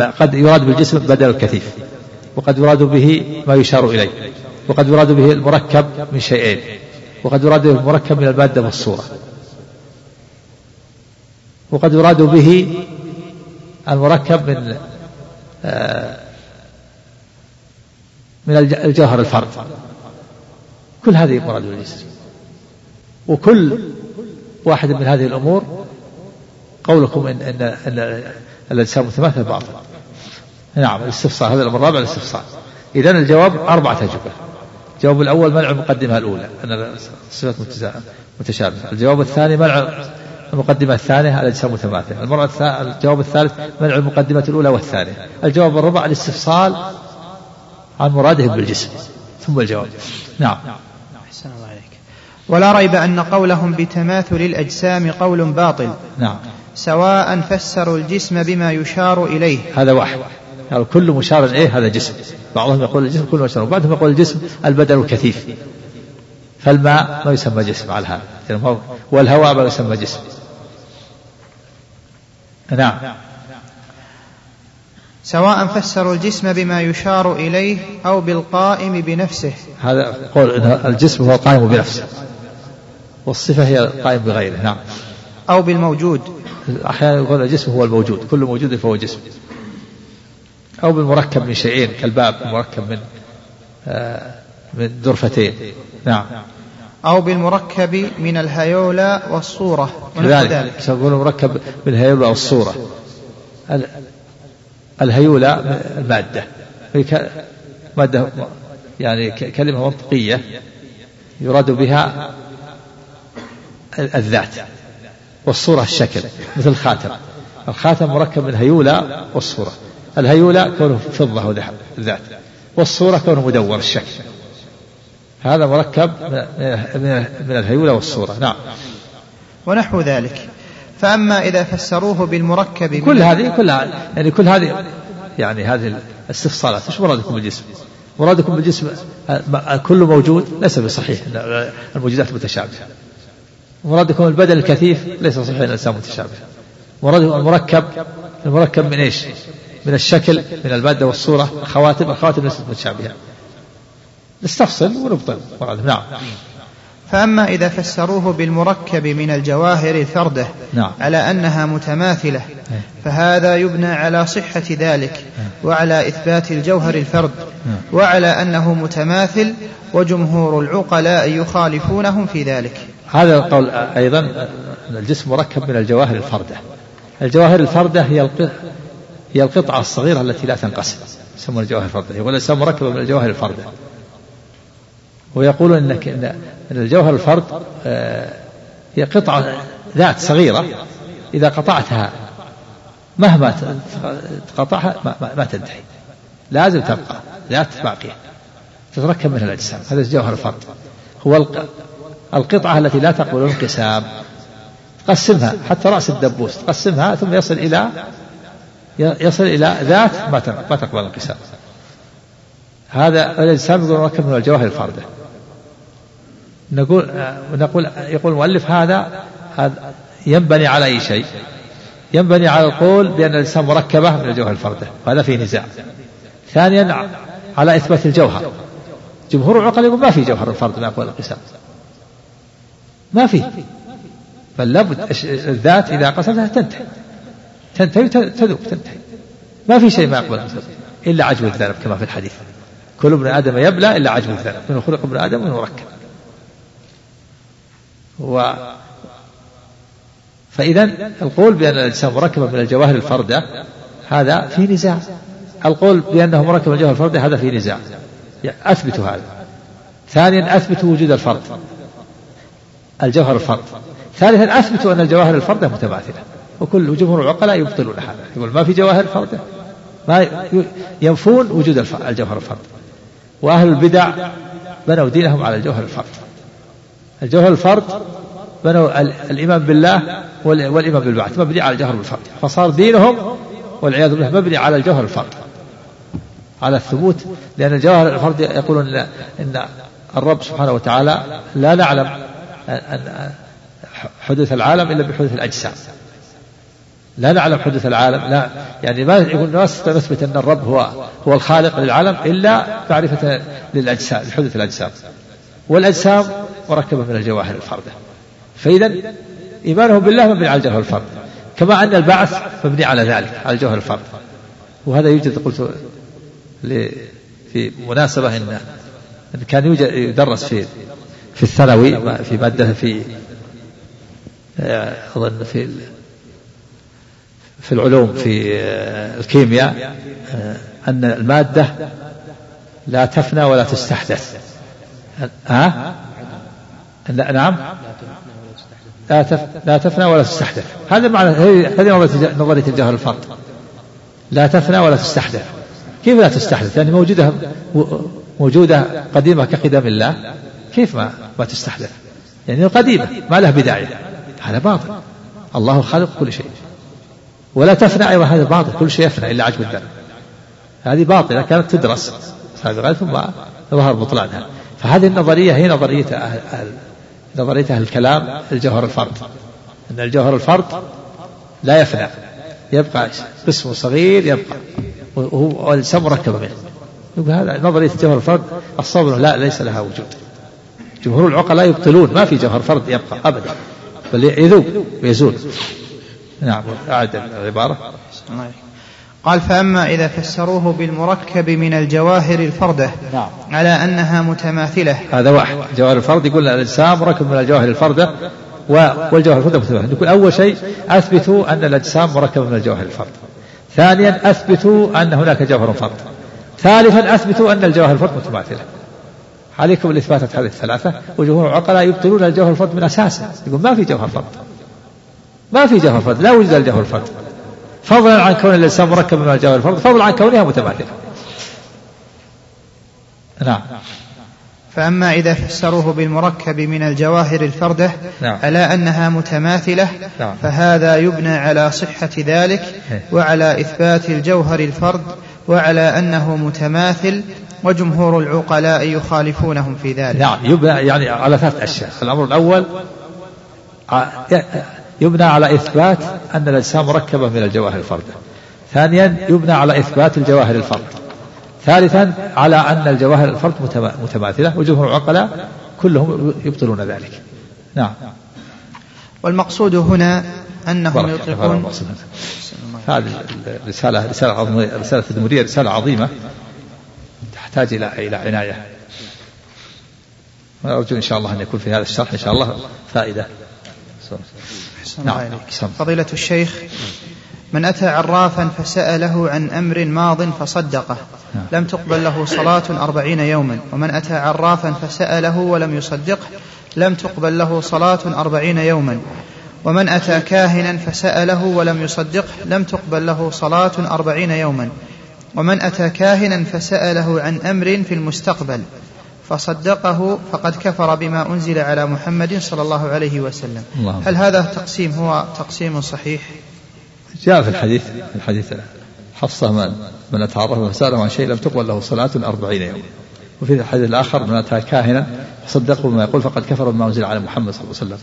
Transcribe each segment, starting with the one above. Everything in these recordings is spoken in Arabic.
قد يراد بالجسم بدل الكثيف وقد يراد به ما يشار إليه وقد يراد به المركب من شيئين وقد يراد به المركب من المادة والصورة وقد يراد به المركب من آه، من الجوهر الفرد. كل هذه مراد بالجسم. وكل واحد من هذه الأمور قولكم إن إن إن الأجسام متماثلة باطل نعم الاستفصال هذا الأمر الرابع الاستفصال إذا الجواب أربعة أجوبة. الجواب الأول منع المقدمة الأولى أن الصفات متشابهة. الجواب الثاني منع المقدمة الثانية الأجسام متماثلة المرة الجواب الثالث منع المقدمة الأولى والثانية. الجواب الرابع الاستفصال عن مراده بالجسم. ثم الجواب. نعم. أحسن الله عليك. ولا ريب أن قولهم بتماثل الأجسام قول باطل. نعم. سواء فسروا الجسم بما يشار إليه. هذا واحد. يعني كل مشار إليه هذا جسم. بعضهم يقول الجسم كل مشار. وبعضهم يقول الجسم البدن الكثيف. فالماء ما يسمى جسم على هذا. والهواء ما يسمى جسم. نعم. سواء فسروا الجسم بما يشار إليه أو بالقائم بنفسه. هذا قول إن الجسم هو القائم بنفسه. والصفة هي القائم بغيره. نعم. أو بالموجود. أحيانا يقول الجسم هو الموجود كل موجود فهو جسم. أو بالمركب من شيئين كالباب مركب من آه من درفتين. نعم. أو بالمركب من الهيولى والصورة. كذلك. يقول مركب من الهيولى والصورة؟ الهيولى المادة. مادة يعني كلمة منطقية يراد بها الذات. والصورة الشكل مثل الخاتم. الخاتم مركب من هيولى والصورة. الهيولى كونه فضة وذهب الذات والصورة كونه مدور الشكل. هذا مركب من الهيولة والصورة. نعم. ونحو ذلك. فأما إذا فسروه بالمركب كل هذه كلها يعني كل هذه يعني هذه الاستفصالات إيش مرادكم بالجسم؟ مرادكم بالجسم كل موجود ليس بصحيح الموجودات متشابهة. مرادكم البدن الكثيف ليس صحيح الإنسان متشابه مرادكم المركب المركب من إيش؟ من الشكل من المادة والصورة الخواتم الخواتم ليست متشابهة نستفصل ونبطل نعم فأما إذا فسروه بالمركب من الجواهر الفردة نعم. على أنها متماثلة إيه. فهذا يبنى على صحة ذلك إيه. وعلى إثبات الجوهر الفرد نعم. وعلى أنه متماثل وجمهور العقلاء يخالفونهم في ذلك هذا القول أيضا الجسم مركب من الجواهر الفردة. الجواهر الفردة هي هي القطعة الصغيرة التي لا تنقسم يسمونها الجواهر الفردة. يقول الإنسان مركب من الجواهر الفردة. ويقولون إنك إن الجوهر الفرد آه، هي قطعة ذات صغيرة. إذا قطعتها مهما تقطعها ما تنتهي. لازم تبقى ذات باقية تتركب منها الأجسام. هذا الجوهر الفرد. هو القطعة التي لا تقبل الانقسام. تقسمها حتى رأس الدبوس. تقسمها ثم يصل إلى يصل إلى ذات ما تقبل الانقسام. هذا الإنسان يقول مركب من الجواهر الفردة نقول نقول يقول المؤلف هذا هذا ينبني على أي شيء؟ ينبني على القول بأن الإنسان مركبة من الجوهر الفردة وهذا فيه نزاع. ثانيا على إثبات الجوهر. جمهور العقلاء يقول ما في جوهر الفرد من أقوال الانقسام. ما في. بل لابد الذات إذا قسمتها تنتهي. تنتهي تذوب تنتهي. ما في شيء ما يقبل إلا عجب الذنب كما في الحديث. كل ابن آدم يبلى إلا عجب الذنب من خلق ابن آدم من مركب و فإذا القول بأن الإنسان مركب من الجواهر الفردة هذا في نزاع. القول بأنه مركب من الجواهر الفردة هذا في نزاع. أثبتوا هذا. ثانيا أثبتوا وجود الفرد. الجوهر الفرد ثالثا أثبتوا أن الجواهر الفردة متماثلة وكل جمهور العقلاء يبطلون هذا. يقول ما في جواهر فردة ما ينفون وجود الجوهر الفرد وأهل البدع بنوا دينهم على الجوهر الفرد الجوهر الفرد بنوا الإيمان بالله والإيمان بالبعث. مبني على الجوهر بالفرد فصار دينهم والعياذ بالله مبني على الجوهر الفرد على الثبوت لأن الجوهر الفرد يقولون إن الرب سبحانه وتعالى لا نعلم حدوث العالم إلا بحدوث الأجسام. لا نعلم حدث العالم لا. يعني ما يقول ما نثبت أن الرب هو هو الخالق للعالم إلا معرفة للأجسام لحدث الأجسام. والأجسام مركبة من الجواهر الفردة. فإذا إيمانهم بالله مبني على الجوهر الفرد. كما أن البعث مبني على ذلك على الجوهر الفرد. وهذا يوجد قلت في مناسبة إن كان يوجد يدرس في في الثانوي في مادة في أظن في في العلوم في الكيمياء أن المادة لا تفنى ولا تستحدث. ها؟ نعم؟ لا لا تفنى ولا تستحدث. هذا معنى هذه نظرية الجوهر الفرد لا تفنى ولا تستحدث. كيف لا تستحدث؟ يعني موجودة موجودة قديمة كقدم الله. كيف ما ما تستحدث؟ يعني قديمة ما له بداية. هذا باطل. الله خالق كل شيء. ولا تفنى أيضا هذا باطل. كل شيء يفنى إلا عجب الدم. هذه باطلة كانت تدرس. سابقا ثم ظهر بطلانها. فهذه النظرية هي نظرية أهل, أهل نظرية أهل الكلام الجوهر الفرد. أن الجوهر الفرد لا يفنى يبقى قسم صغير يبقى. والإنسان مركب منه يقول هذا نظرية جوهر الفرد. الصبر لا ليس لها وجود. جمهور العقلاء يبطلون ما في جوهر فرد يبقى أبدا بل يذوب ويزول نعم أعد العبارة. قال فأما إذا فسروه بالمركب من الجواهر الفردة نعم. على أنها متماثلة. هذا واحد. جواهر الفرد يقول الأجسام مركب من الجواهر الفردة والجواهر الفردة متماثلة. يقول أول شيء أثبتوا أن الأجسام مركبة من الجواهر الفرد. ثانيا أثبتوا أن هناك جوهر فرد. ثالثا أثبتوا أن الجواهر الفرد متماثلة. عليكم الإثباتات هذه الثلاثة. وجمهور العقلاء يبطلون الجوهر الفرد من أساسه يقول ما في جوهر فرد ما في جوهر فرد لا وجود الجوهر الفرد فضلا عن كون الإنسان مركب من الجوهر الفرد فضلا عن كونها متماثلة. نعم. فأما إذا فسروه بالمركب من الجواهر الفردة نعم. على أنها متماثلة نعم. فهذا يبنى على صحة ذلك إيه. وعلى إثبات الجوهر الفرد وعلى أنه متماثل وجمهور العقلاء يخالفونهم في ذلك. نعم يبنى يعني على ثلاث أشياء. الأمر الأول يبنى على إثبات أن الأجسام مركبة من الجواهر الفردة ثانيا يبنى على إثبات الجواهر الفرد. ثالثا على أن الجواهر الفرد متماثلة وجمهور العقلاء كلهم يبطلون ذلك. نعم. والمقصود هنا أنهم يطلقون هذه الرسالة رسالة عظيمة رسالة التدمرية رسالة عظيمة. تحتاج إلى إلى عناية. وأرجو إن شاء الله أن يكون في هذا الشرح إن شاء الله فائدة. نعم. فضيلة الشيخ من أتى عرافا فسأله عن أمر ماض فصدقه. نعم. لم تقبل له صلاة أربعين يوما. ومن أتى عرافا فسأله ولم يصدقه لم تقبل له صلاة أربعين يوما. ومن أتى كاهنا فسأله ولم يصدقه لم تقبل له صلاة أربعين يوما. ومن أتى كاهنا فسأله عن أمر في المستقبل فصدقه فقد كفر بما أنزل على محمد صلى الله عليه وسلم. الله هل هذا التقسيم هو تقسيم صحيح؟ جاء في الحديث في الحديث حفصة من من أتعرف وسأله عن شيء لم تقبل له صلاة أربعين يوم. وفي الحديث الآخر من أتى كاهنا فصدقه بما يقول فقد كفر بما أنزل على محمد صلى الله عليه وسلم.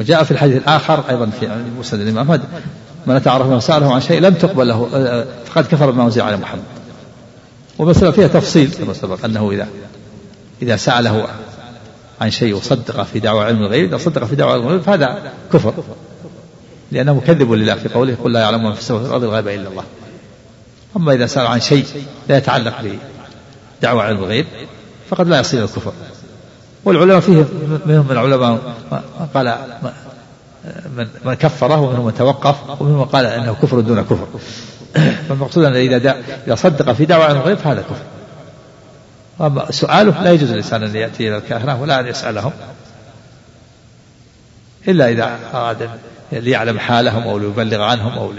وجاء في الحديث الآخر أيضا في مسند الإمام من أتعرف وسأله عن شيء لم تقبل له فقد كفر بما أنزل على محمد. ومسألة فيها تفصيل. كما سبق أنه إذا إذا سأله عن شيء وصدق في دعوى علم الغيب إذا صدق في دعوى علم الغيب فهذا كفر. لأنه مكذب لله في قوله قل لا يعلم من في السماء والأرض الغيب إلا الله. أما إذا سأل عن شيء لا يتعلق بدعوى علم الغيب فقد لا يصير الكفر. والعلماء فيه منهم من العلماء قال من من كفره ومنهم من توقف ومنهم من قال انه كفر دون كفر. فالمقصود أن إذا إذا صدق في دعوى علم الغيب فهذا كفر. أما سؤاله لا يجوز الإنسان أن يأتي إلى الكهنة ولا أن يسألهم. إلا إذا أراد ليعلم حالهم أو ليبلغ عنهم أو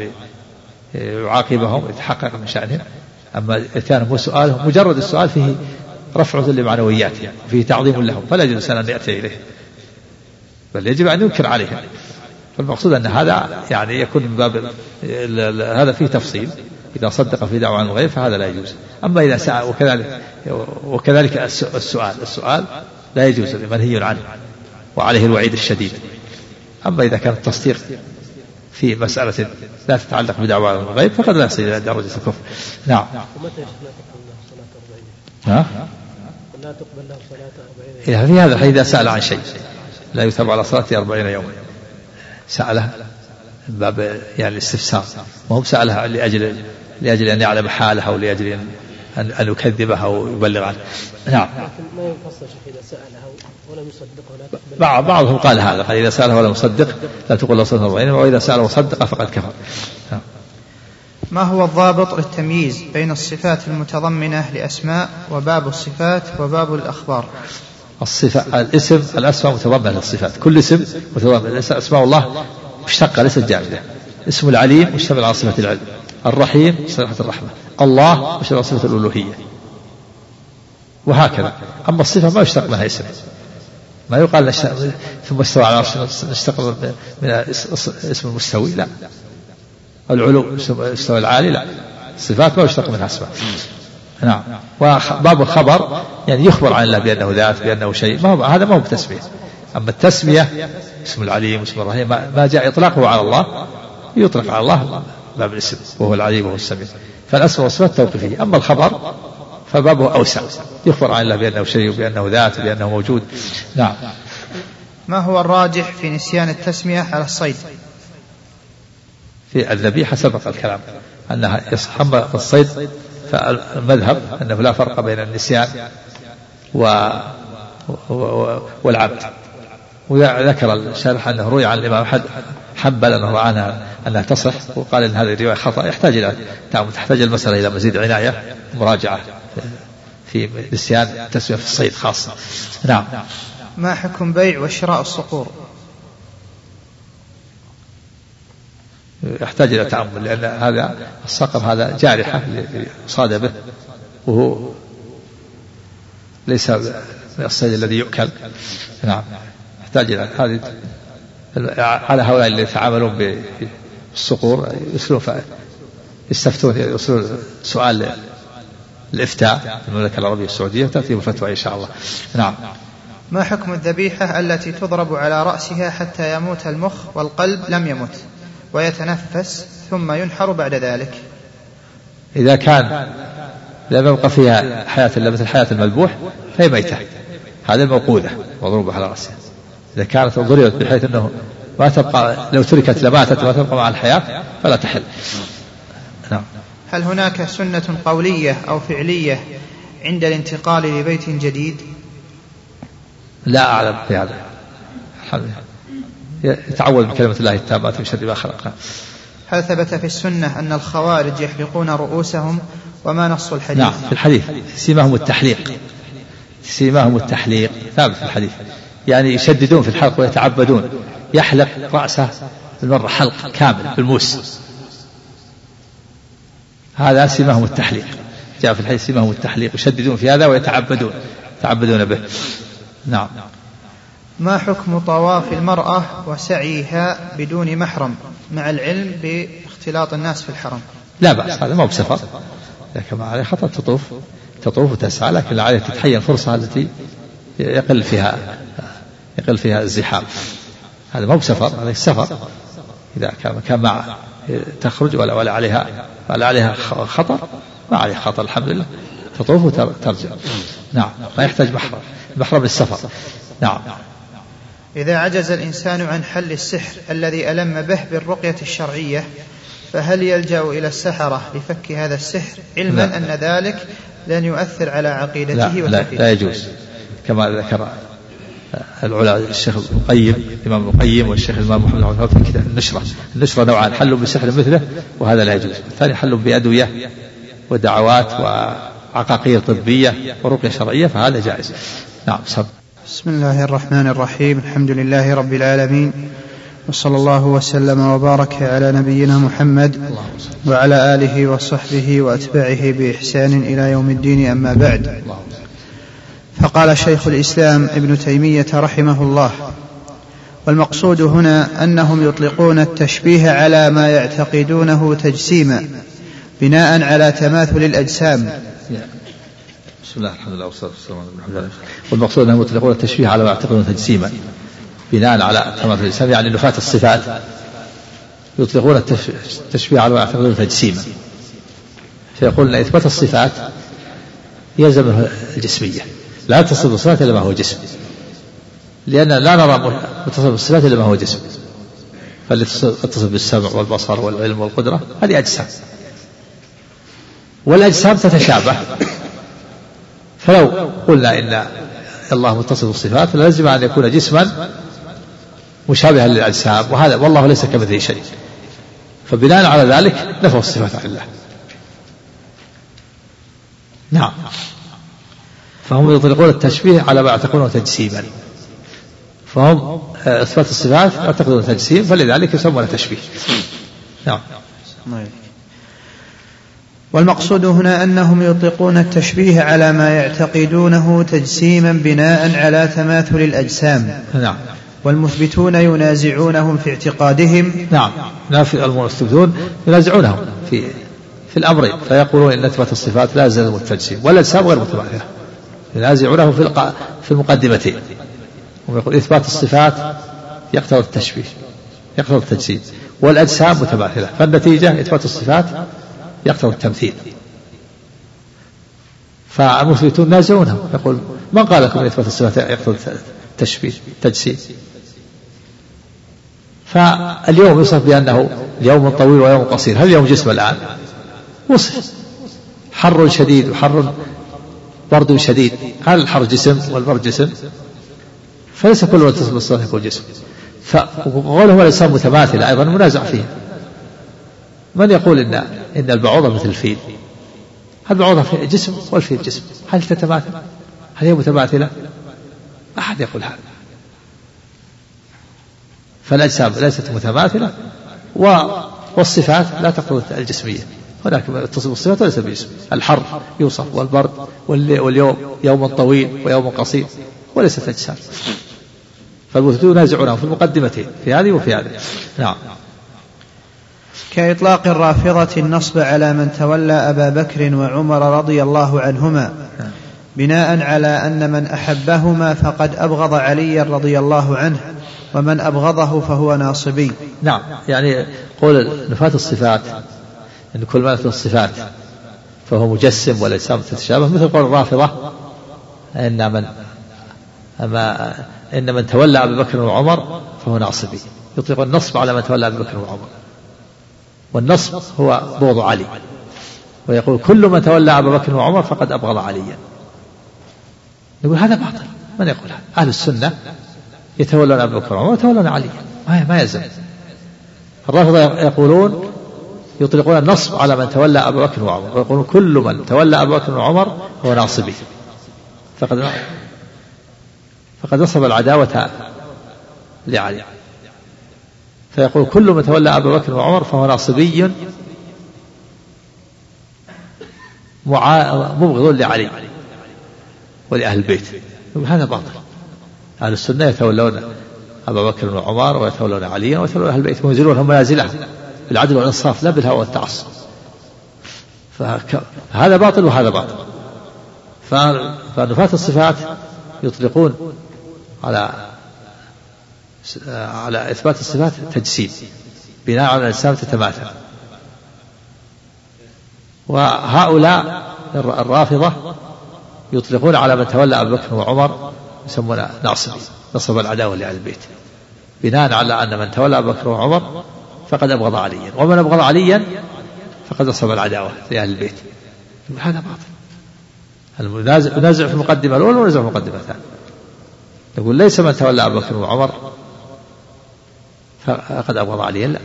ليعاقبهم يتحقق من شأنهم أما إتيانهم وسؤالهم مجرد السؤال فيه رفع لمعنوياتهم فيه تعظيم لهم فلا يجوز أن يأتي إليه. بل يجب أن ينكر عليهم. فالمقصود أن هذا يعني يكون من باب هذا فيه تفصيل. إذا صدق في دعوة عن الغيب فهذا لا يجوز. أما إذا سأل وكذلك وكذلك السؤال السؤال لا يجوز منهي عنه وعليه الوعيد الشديد. أما إذا كان التصديق في مسألة لا تتعلق بدعوى الغيب فقد لا يصل إلى درجة الكفر. نعم. ومتى لا تقبل له صلاة أربعين؟ ها؟ لا تقبل له صلاة أربعين. إذا في هذا إذا سأل عن شيء لا يثاب على صلاته أربعين يوما. سأله من باب يعني الاستفسار. وهم سأله لأجل لأجل أن يعلم حاله أو لأجل أن أن أن يكذبه أو يبلغ عنه. نعم. لكن ما ينفصل شيخ إذا سأله ولم يصدقه لا تقبل بعض بعضهم قال هذا. قال إذا سأله ولم يصدق لا تقول له صلاة أربعين وإذا سأله وصدق فقد كفر. نعم. ما هو الضابط للتمييز بين الصفات المتضمنة لأسماء وباب الصفات وباب الأخبار؟ الصفة الاسم الأسماء متضمنة للصفات. كل اسم متضمن. أسماء الله مشتقة ليست جامدة. اسم العليم مشتمل على صفة العلم. الرحيم صفة الرحمة. الله مشتمل على صفة الألوهية. وهكذا. أما الصفة ما يشتق منها اسم. ما يقال ثم استوى على العرش نشتق من اسم المستوي لا. العلو استوى العالي لا. الصفات ما يشتق منها أسماء. نعم. وباب الخبر يعني يخبر عن الله بأنه ذات بأنه شيء. ما هو هذا ما هو بتسمية أما التسمية اسم العليم اسم الرحيم ما جاء إطلاقه على الله يطلق على الله باب الاسم وهو العليم وهو السميع. فالأسماء والصفات توقيفية أما الخبر فبابه أوسع. يخبر عن الله بأنه شيء وبأنه ذات وبأنه موجود. نعم. ما هو الراجح في نسيان التسمية على الصيد؟ في الذبيحة سبق الكلام أنها يصح الصيد فالمذهب أنه لا فرق بين النسيان و... والعبد. وذكر الشارح أنه روي عن الإمام أحمد حنبل أنه عنها أنها تصح وقال أن هذه الرواية خطأ يحتاج إلى تحتاج المسألة إلى مزيد عناية ومراجعة في نسيان التسوية في الصيد خاصة. نعم. ما حكم بيع وشراء الصقور؟ يحتاج إلى تأمل لأن هذا الصقر هذا جارحة يصاد به وهو ليس من الصيد الذي يؤكل. نعم. يحتاج إلى هذه على هؤلاء اللي يتعاملون بالصقور يرسلون ف- يستفتون يرسلون سؤال الإفتاء في المملكة العربية السعودية تأتيهم الفتوى إن شاء الله. نعم. ما حكم الذبيحة التي تضرب على رأسها حتى يموت المخ والقلب؟ لم يمت. ويتنفس ثم ينحر بعد ذلك. إذا كان لم يبقى فيها حياة إلا مثل حياة المذبوح فهي ميتة. هذه الموقوذة مضروبة على رأسها. إذا كانت ضربت بحيث أنه ما تبقى لو تركت لماتت وما تبقى مع الحياة فلا تحل. نعم. هل هناك سنة قولية أو فعلية عند الانتقال لبيت جديد؟ لا أعلم في هذا. الحمد لله. يتعوذ بكلمة الله التامة من شر ما خلق هل ثبت في السنة أن الخوارج يحلقون رؤوسهم وما نص الحديث؟ نعم في الحديث. سيماهم التحليق. سيماهم التحليق. ثابت في الحديث. يعني يشددون في الحلق ويتعبدون. يحلق رأسه المرة حلق كامل بالموس. هذا سيماهم التحليق. جاء في الحديث سيماهم التحليق. يشددون في هذا ويتعبدون. يتعبدون به. نعم. ما حكم طواف المرأة وسعيها بدون محرم مع العلم باختلاط الناس في الحرم؟ لا بأس هذا ما هو بسفر لكن عليه خطأ تطوف تطوف وتسعى لكن عليه تتحين فرصة التي يقل فيها يقل فيها الزحام. هذا ما هو بسفر هذا السفر. إذا كان كان مع تخرج ولا ولا عليها ولا عليها خطر ما عليها خطر الحمد لله. تطوف وترجع نعم ما يحتاج محرم. محرم السفر. نعم. إذا عجز الإنسان عن حل السحر الذي ألم به بالرقية الشرعية فهل يلجأ إلى السحرة لفك هذا السحر؟ علما لا. أن ذلك لن يؤثر على لا عقيدته لا, لا وتوحيده يجوز. كما ذكر العلا الشيخ القيم الإمام القيم والشيخ الإمام محمد بن عبد في كتاب النشرة. النشرة نوعان حل بسحر مثله وهذا لا يجوز. الثاني حل بأدوية ودعوات وعقاقير طبية ورقية شرعية فهذا جائز. نعم صب. بسم الله الرحمن الرحيم. الحمد لله رب العالمين. وصلى الله وسلم وبارك على نبينا محمد وعلى آله وصحبه وأتباعه بإحسان إلى يوم الدين أما بعد. فقال شيخ الإسلام ابن تيمية رحمه الله والمقصود هنا أنهم يطلقون التشبيه على ما يعتقدونه تجسيما بناء على تماثل الأجسام. بسم الله الحمد لله والصلاة والسلام على وعلى آله والمقصود أنهم يطلقون التشبيه على ما يعتقدون تجسيما بناء على تماثل الإنسان يعني نفاة الصفات. يطلقون التشبيه على ما يعتقدون تجسيما فيقول إن إثبات الصفات يلزم الجسمية. لا تصف الصفات إلا ما هو جسم. لأن لا نرى متصف بالصفات إلا ما هو جسم. فاللي تتصف بالسمع والبصر والعلم والقدرة هذه أجسام. والأجسام تتشابه. فلو قلنا ان الله متصف بالصفات لازم أن يكون جسما مشابها للأجسام وهذا والله ليس كمثله شيء. فبناء على ذلك نفوا الصفات عن الله. نعم. فهم يطلقون التشبيه على ما يعتقدونه تجسيما. فهم آه، إثبات الصفات يعتقدون تجسيم فلذلك يسمون تشبيه. نعم. والمقصود هنا أنهم يطلقون التشبيه على ما يعتقدونه تجسيما بناء على تماثل الأجسام. نعم. والمثبتون ينازعونهم في اعتقادهم. نعم. نافي المثبتون ينازعونهم في في الامرين فيقولون إن إثبات الصفات لا يلزم التجسيم والاجسام غير متماثله ينازعونه في في المقدمتين ويقول إثبات الصفات يقتضي التشبيه يقتضي التجسيم. والأجسام متماثله فالنتيجة إثبات الصفات يقتضي التمثيل. فالمثبتون ينازعونهم يقول من قال لكم أن اثبات الصفات يقتضي التشبيه تجسيم فاليوم يوصف بأنه يوم طويل ويوم قصير. هل اليوم جسم الآن. وصف حر شديد وحر برد شديد. هل الحر جسم والبرد جسم؟ فليس كل من اتصل بالصلاة يكون جسم. فقوله الإنسان متماثلة أيضا منازع فيه. من يقول إن إن البعوضة مثل الفيل؟ البعوضة جسم والفيل جسم؟ هل تتماثل هل هي متماثلة أحد يقول هذا. فالأجسام ليست متماثلة والصفات لا تقتضي الجسمية. هناك تصف الصفات وليس بجسم الحر يوصف والبرد واليوم يوم طويل ويوم قصير وليست أجسام. فالمثبتون ينازعونهم في المقدمتين في هذه وفي هذه. نعم. كإطلاق الرافضة النصب على من تولى أبا بكر وعمر رضي الله عنهما بناء على أن من أحبهما فقد أبغض عليا رضي الله عنه ومن أبغضه فهو ناصبي. نعم يعني قول نفاة الصفات أن كل ما في الصفات فهو مجسم والأجسام تتشابه مثل قول الرافضة أن من أما إن من تولى أبي بكر وعمر فهو ناصبي. يطلق النصب على من تولى أبي بكر وعمر. والنصب هو بغض علي. ويقول كل من تولى أبا بكر وعمر فقد أبغض عليا. يقول هذا باطل. من يقول هذا؟ أهل السنة يتولون أبا بكر وعمر ويتولون علي. ما ما يلزم. الرافضة يقولون يطلقون النصب على من تولى أبا بكر وعمر. ويقولون كل من تولى أبا بكر وعمر هو ناصبي. فقد فقد نصب العداوة لعلي. فيقول كل من تولى أبا بكر وعمر فهو ناصبي. مبغض لعلي ولأهل البيت. هذا باطل. أهل السنة يتولون أبا بكر وعمر ويتولون عليا ويتولون أهل البيت. وينزلونهم منازلهم بالعدل والإنصاف لا بالهوى والتعصب. فهذا باطل وهذا باطل. فنفاة الصفات يطلقون على على إثبات الصفات تجسيد بناء على الإسلام تتماثل وهؤلاء الرافضة يطلقون على من تولى أبو بكر وعمر يسمونه ناصبي نصب العداوة لأهل البيت. بناء على أن من تولى أبو بكر وعمر فقد أبغض عليا ومن أبغض عليا فقد نصب العداوة لأهل البيت. هذا باطل. المنازع في المقدمة الأولى ونازع في المقدمة الثانية. يقول ليس من تولى أبو بكر وعمر فقد أبغض عليا لا.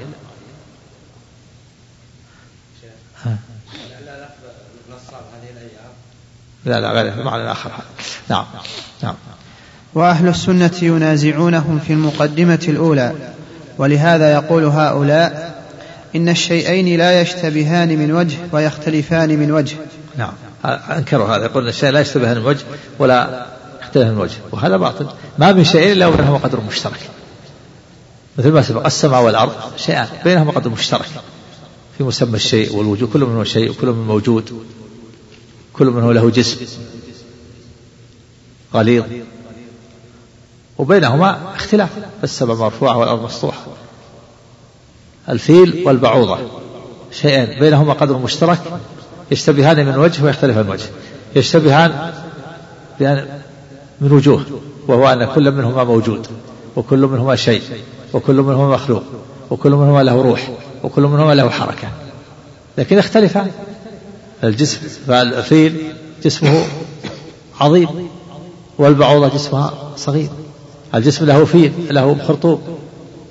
لا لا غير. معنى آخر نعم. نعم. وأهل السنة ينازعونهم في المقدمة الأولى. ولهذا يقول هؤلاء إن الشيئين لا يشتبهان من وجه ويختلفان من وجه. نعم. أنكروا هذا. يقول الشيء لا يشتبهان من وجه ولا يختلف من وجه. وهذا باطل. ما من شيء إلا وبينهما قدر مشترك. مثل ما سبق السماء والأرض شيئان بينهما قدر مشترك. في مسمى الشيء والوجود كل منه شيء وكل منه موجود. كل منه له جسم. غليظ. وبينهما اختلاف السماء مرفوعة والأرض مسطوحة الفيل والبعوضة شيئين بينهما قدر مشترك يشتبهان من وجه ويختلفان من وجه. يشتبهان من وجوه وهو أن كل منهما موجود وكل منهما شيء. وكل منهما مخلوق وكل منهما له روح وكل منهما له حركة. لكن يختلفان الجسم فالفيل جسمه عظيم والبعوضة جسمها صغير. الجسم له فيل له خرطوم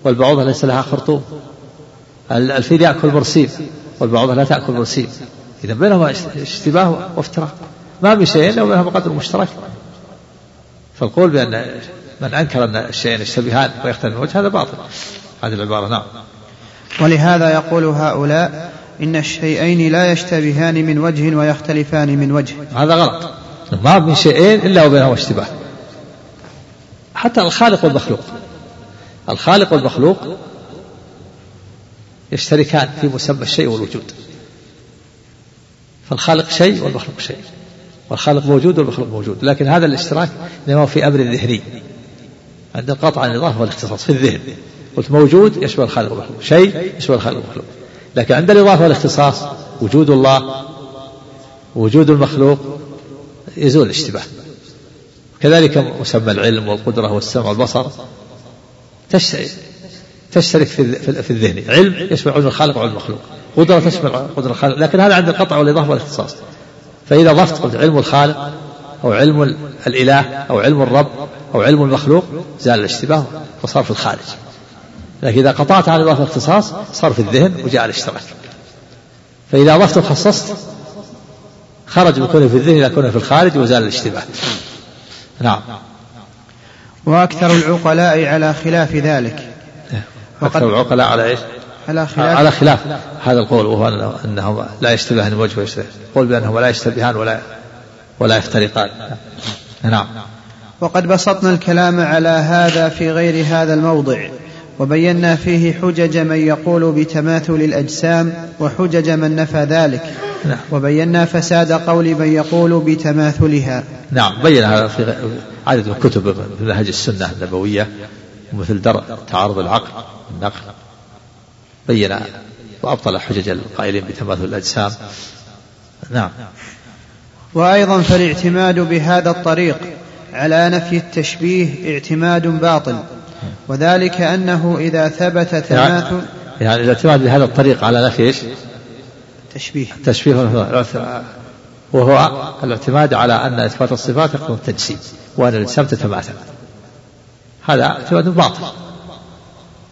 والبعوضة ليس لها خرطوم. الفيل يأكل برسيم والبعوضة لا تأكل برسيم إذا بينهما اشتباه وافتراق. ما من شيء إلا وبينهما قدر مشترك. فالقول بأن من أنكر أن الشيئين يشتبهان ويختلف الوجه هذا باطل. هذه العبارة نعم. ولهذا يقول هؤلاء إن الشيئين لا يشتبهان من وجه ويختلفان من وجه. هذا غلط. ما من شيئين إلا وبينهما اشتباه. حتى الخالق والمخلوق. الخالق والمخلوق يشتركان في مسمى الشيء والوجود. فالخالق شيء والمخلوق شيء. والخالق موجود والمخلوق موجود. لكن هذا الاشتراك انما في أمر ذهني. عند القطع عن الإضافة والاختصاص في الذهن. قلت موجود يشبه الخالق والمخلوق. شيء يشبه الخالق والمخلوق. لكن عند الإضافة والاختصاص وجود الله وجود المخلوق يزول الاشتباه. كذلك مسمى العلم والقدرة والسمع والبصر تشترك في الذهن. علم يشمل علم الخالق وعلم المخلوق. قدرة تشمل قدرة الخالق. لكن هذا عند القطع والإضافة والاختصاص. فإذا ضفت قلت علم الخالق أو علم الإله أو علم الرب أو علم المخلوق زال الاشتباه وصار في الخارج. لكن إذا قطعت عن الإضافة والاختصاص صار في الذهن وجاء الاشتراك. فإذا أضفت وخصصت خرج بكونه في الذهن إلى كونه في الخارج وزال الاشتباه. نعم. وأكثر العقلاء على خلاف ذلك. أكثر العقلاء على إيش؟ على خلاف على خلاف. هذا القول وهو أنه لا يشتبهان وجه ويشتبه قول بأنهما لا يشتبهان ولا ولا يفترقان نعم. وقد بسطنا الكلام على هذا في غير هذا الموضع وبينا فيه حجج من يقول بتماثل الأجسام وحجج من نفى ذلك نعم. وبينا فساد قول من يقول بتماثلها. نعم بين هذا في عدد من كتب منهج السنة النبوية مثل درء تعارض العقل النقل بين وأبطل حجج القائلين بتماثل الأجسام. نعم. وأيضا فالاعتماد بهذا الطريق على نفي التشبيه اعتماد باطل وذلك أنه إذا ثبت تماثل يعني الاعتماد بهذا الطريق على نفي إيش؟ تشبيه. تشبيه وهو الاعتماد على أن إثبات الصفات يقتضي التجسيم وأن الأجسام تتماثل. هذا اعتماد باطل.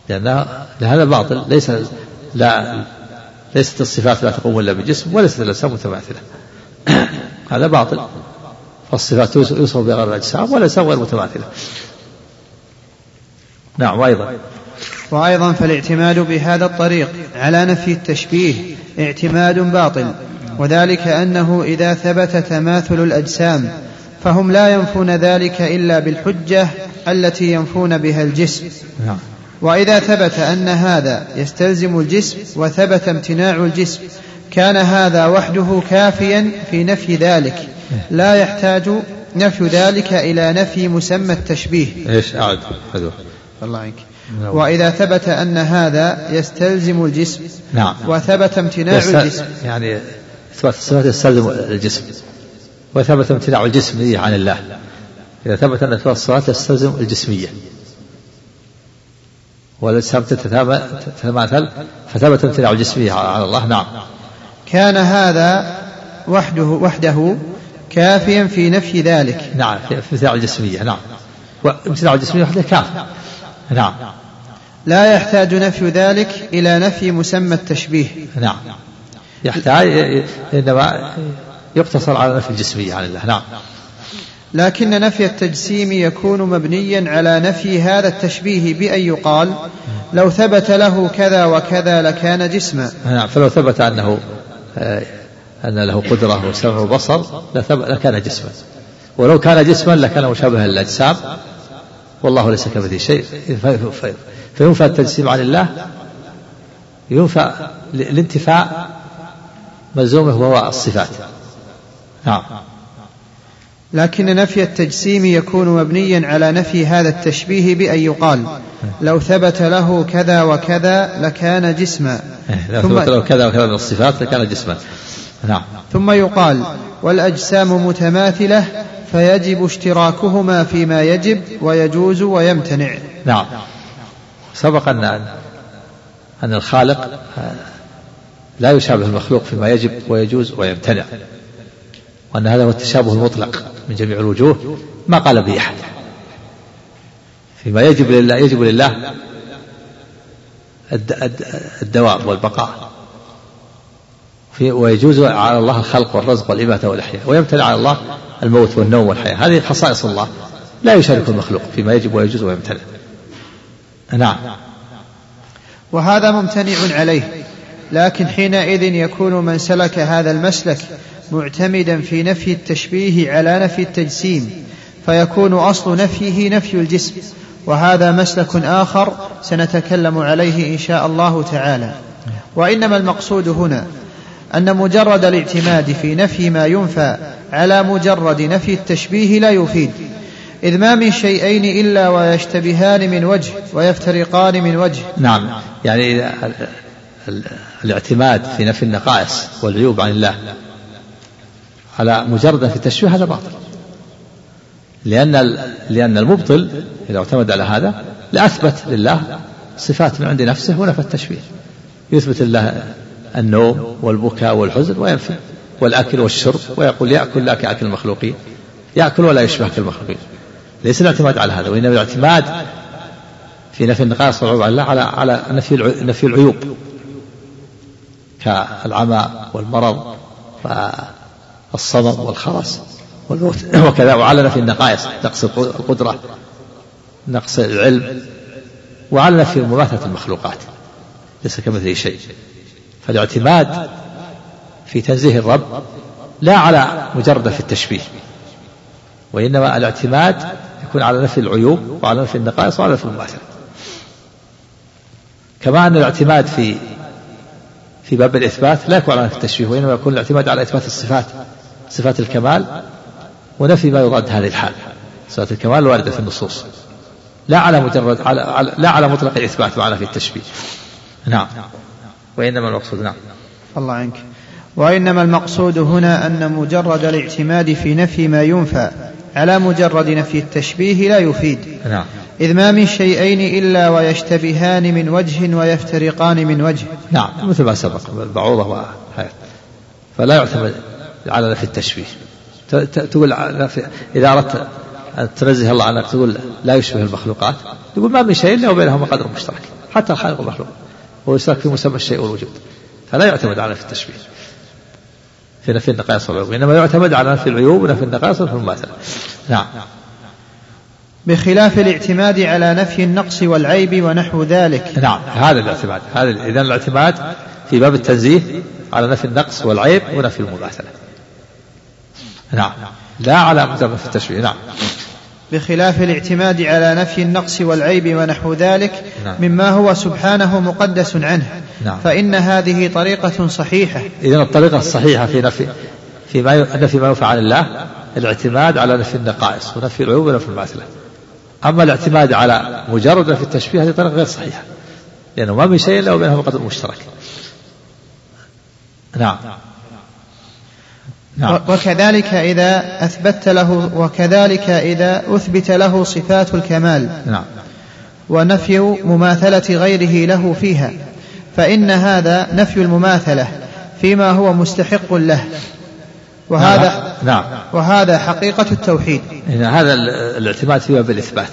لأن هذا باطل ليس لا ليست الصفات لا تقوم إلا بجسم وليست الأجسام متماثلة. هذا باطل. فالصفات يوصف بغير الأجسام والأجسام غير متماثلة. نعم وأيضا. وأيضا فالاعتماد بهذا الطريق على نفي التشبيه اعتماد باطل وذلك أنه إذا ثبت تماثل الأجسام فهم لا ينفون ذلك إلا بالحجة التي ينفون بها الجسم. نعم. وإذا ثبت أن هذا يستلزم الجسم وثبت امتناع الجسم كان هذا وحده كافيا في نفي ذلك. لا يحتاج نفي ذلك إلى نفي مسمى التشبيه. إيش؟ أعد الله عنك نعم. وإذا ثبت أن هذا يستلزم الجسم نعم. وثبت امتناع الجسم. يعني إثبات الصفات يستلزم الجسم. وثبت امتناع الجسم عن الله. إذا ثبت أن إثبات الصفات يستلزم الجسمية. والأجسام تتماثل فثبت امتناع الجسمية على الله. نعم. كان هذا وحده وحده كافيا في نفي ذلك. نعم في امتناع الجسمية نعم. وامتناع الجسمية وحدة كاف نعم. لا يحتاج نفي ذلك إلى نفي مسمى التشبيه. نعم. يحتاج إنما يقتصر على نفي الجسمية عن الله. نعم. لكن نفي التجسيم يكون مبنيا على نفي هذا التشبيه بأن يقال لو ثبت له كذا وكذا لكان جسما. نعم فلو ثبت أنه آه، أن له قدرة وسمع وبصر لكان جسما. ولو كان جسما لكان مشابها للأجسام. والله ليس كمثله شيء. فينفى التجسيم عن الله. ينفى الانتفاء ملزومه وهو الصفات. نعم. لكن نفي التجسيم يكون مبنيا على نفي هذا التشبيه بأن يقال لو ثبت له كذا وكذا لكان جسما. إيه، لو ثبت له كذا وكذا من الصفات لكان جسما. نعم. ثم يقال والأجسام متماثلة فيجب اشتراكهما فيما يجب ويجوز ويمتنع. نعم. سبق أن أن الخالق لا يشابه المخلوق فيما يجب ويجوز ويمتنع. وأن هذا هو التشابه المطلق من جميع الوجوه ما قال به أحد. فيما يجب لله يجب لله الدوام والبقاء. في ويجوز على الله الخلق والرزق والإماتة والإحياء ويمتنع على الله الموت والنوم والحياة. هذه خصائص الله. لا يشارك المخلوق فيما يجب ويجوز ويمتنع. نعم. وهذا ممتنع عليه لكن حينئذ يكون من سلك هذا المسلك معتمدا في نفي التشبيه على نفي التجسيم فيكون أصل نفيه نفي الجسم. وهذا مسلك آخر سنتكلم عليه إن شاء الله تعالى. وإنما المقصود هنا أن مجرد الاعتماد في نفي ما ينفى على مجرد نفي التشبيه لا يفيد إذ ما من شيئين إلا ويشتبهان من وجه ويفترقان من وجه. نعم يعني الاعتماد في نفي النقائص والعيوب عن الله على مجرد في التشبيه هذا باطل. لأن لأن المبطل إذا اعتمد على هذا لأثبت لله صفات من عند نفسه ونفى التشبيه. يثبت لله النوم والبكاء والحزن وينفي والأكل والشرب ويقول يأكل لا كأكل المخلوقين يأكل ولا يشبه كالمخلوقين ليس الاعتماد على هذا وإنما الاعتماد في نفي النقائص والعيوب على على على نفي نفي العيوب. كالعمى والمرض والصمم والخرس والموت. وكذا وعلى نفي النقائص نقص القدرة نقص العلم وعلى نفي مماثلة المخلوقات. ليس كمثله شيء. فالاعتماد في تنزيه الرب لا على مجرد في التشبيه وإنما الاعتماد يكون على نفي العيوب وعلى نفي النقائص وعلى نفي المماثلة كما أن الاعتماد في في باب الإثبات لا يكون على نفي التشبيه وإنما يكون الاعتماد على إثبات الصفات صفات الكمال ونفي ما يضاد هذه الحال صفات الكمال الواردة في النصوص. لا على مجرد على, على لا على مطلق الإثبات وعلى في التشبيه. نعم. وإنما المقصود نعم. الله عنك. وإنما المقصود هنا أن مجرد الاعتماد في نفي ما ينفى على مجرد نفي التشبيه لا يفيد. نعم. إذ ما من شيئين إلا ويشتبهان من وجه ويفترقان من وجه. نعم. مثل ما سبق البعوضة وهذا. فلا يعتمد على نفي التشبيه. تقول إذا أردت أن تنزه الله عنك تقول لا يشبه المخلوقات. تقول ما من شيء إلا وبينهما قدر مشترك. حتى الخالق والمخلوق. هو يشترك في مسمى الشيء والوجود. فلا يعتمد على نفي التشبيه. في نفي النقائص والعيوب. إنما يعتمد على نفي العيوب ونفي النقائص ونفي المماثلة نعم. بخلاف الاعتماد على نفي النقص والعيب ونحو ذلك. نعم. هذا الاعتماد. هذا إذا الاعتماد في باب التنزيه على نفي النقص والعيب ونفي المماثلة. نعم. لا على مجرد في التشبيه. نعم. بخلاف الاعتماد على نفي النقص والعيب ونحو ذلك نعم. مما هو سبحانه مقدس عنه. نعم. فإن هذه طريقة صحيحة. إذا الطريقة الصحيحة في نفي في ما نفي ما ينفع عن الله الاعتماد على نفي النقائص ونفي العيوب ونفي المعتلة أما الاعتماد على مجرد نفي التشبيه هذه طريقة غير صحيحة. لأنه ما من شيء إلا وبينهما قدر مشترك. نعم. نعم. وكذلك إذا أثبت له وكذلك إذا أثبت له صفات الكمال. نعم. ونفي مماثلة غيره له فيها. فإن هذا نفي المماثلة فيما هو مستحق له. وهذا نعم. وهذا حقيقة التوحيد. هذا الاعتماد في باب الإثبات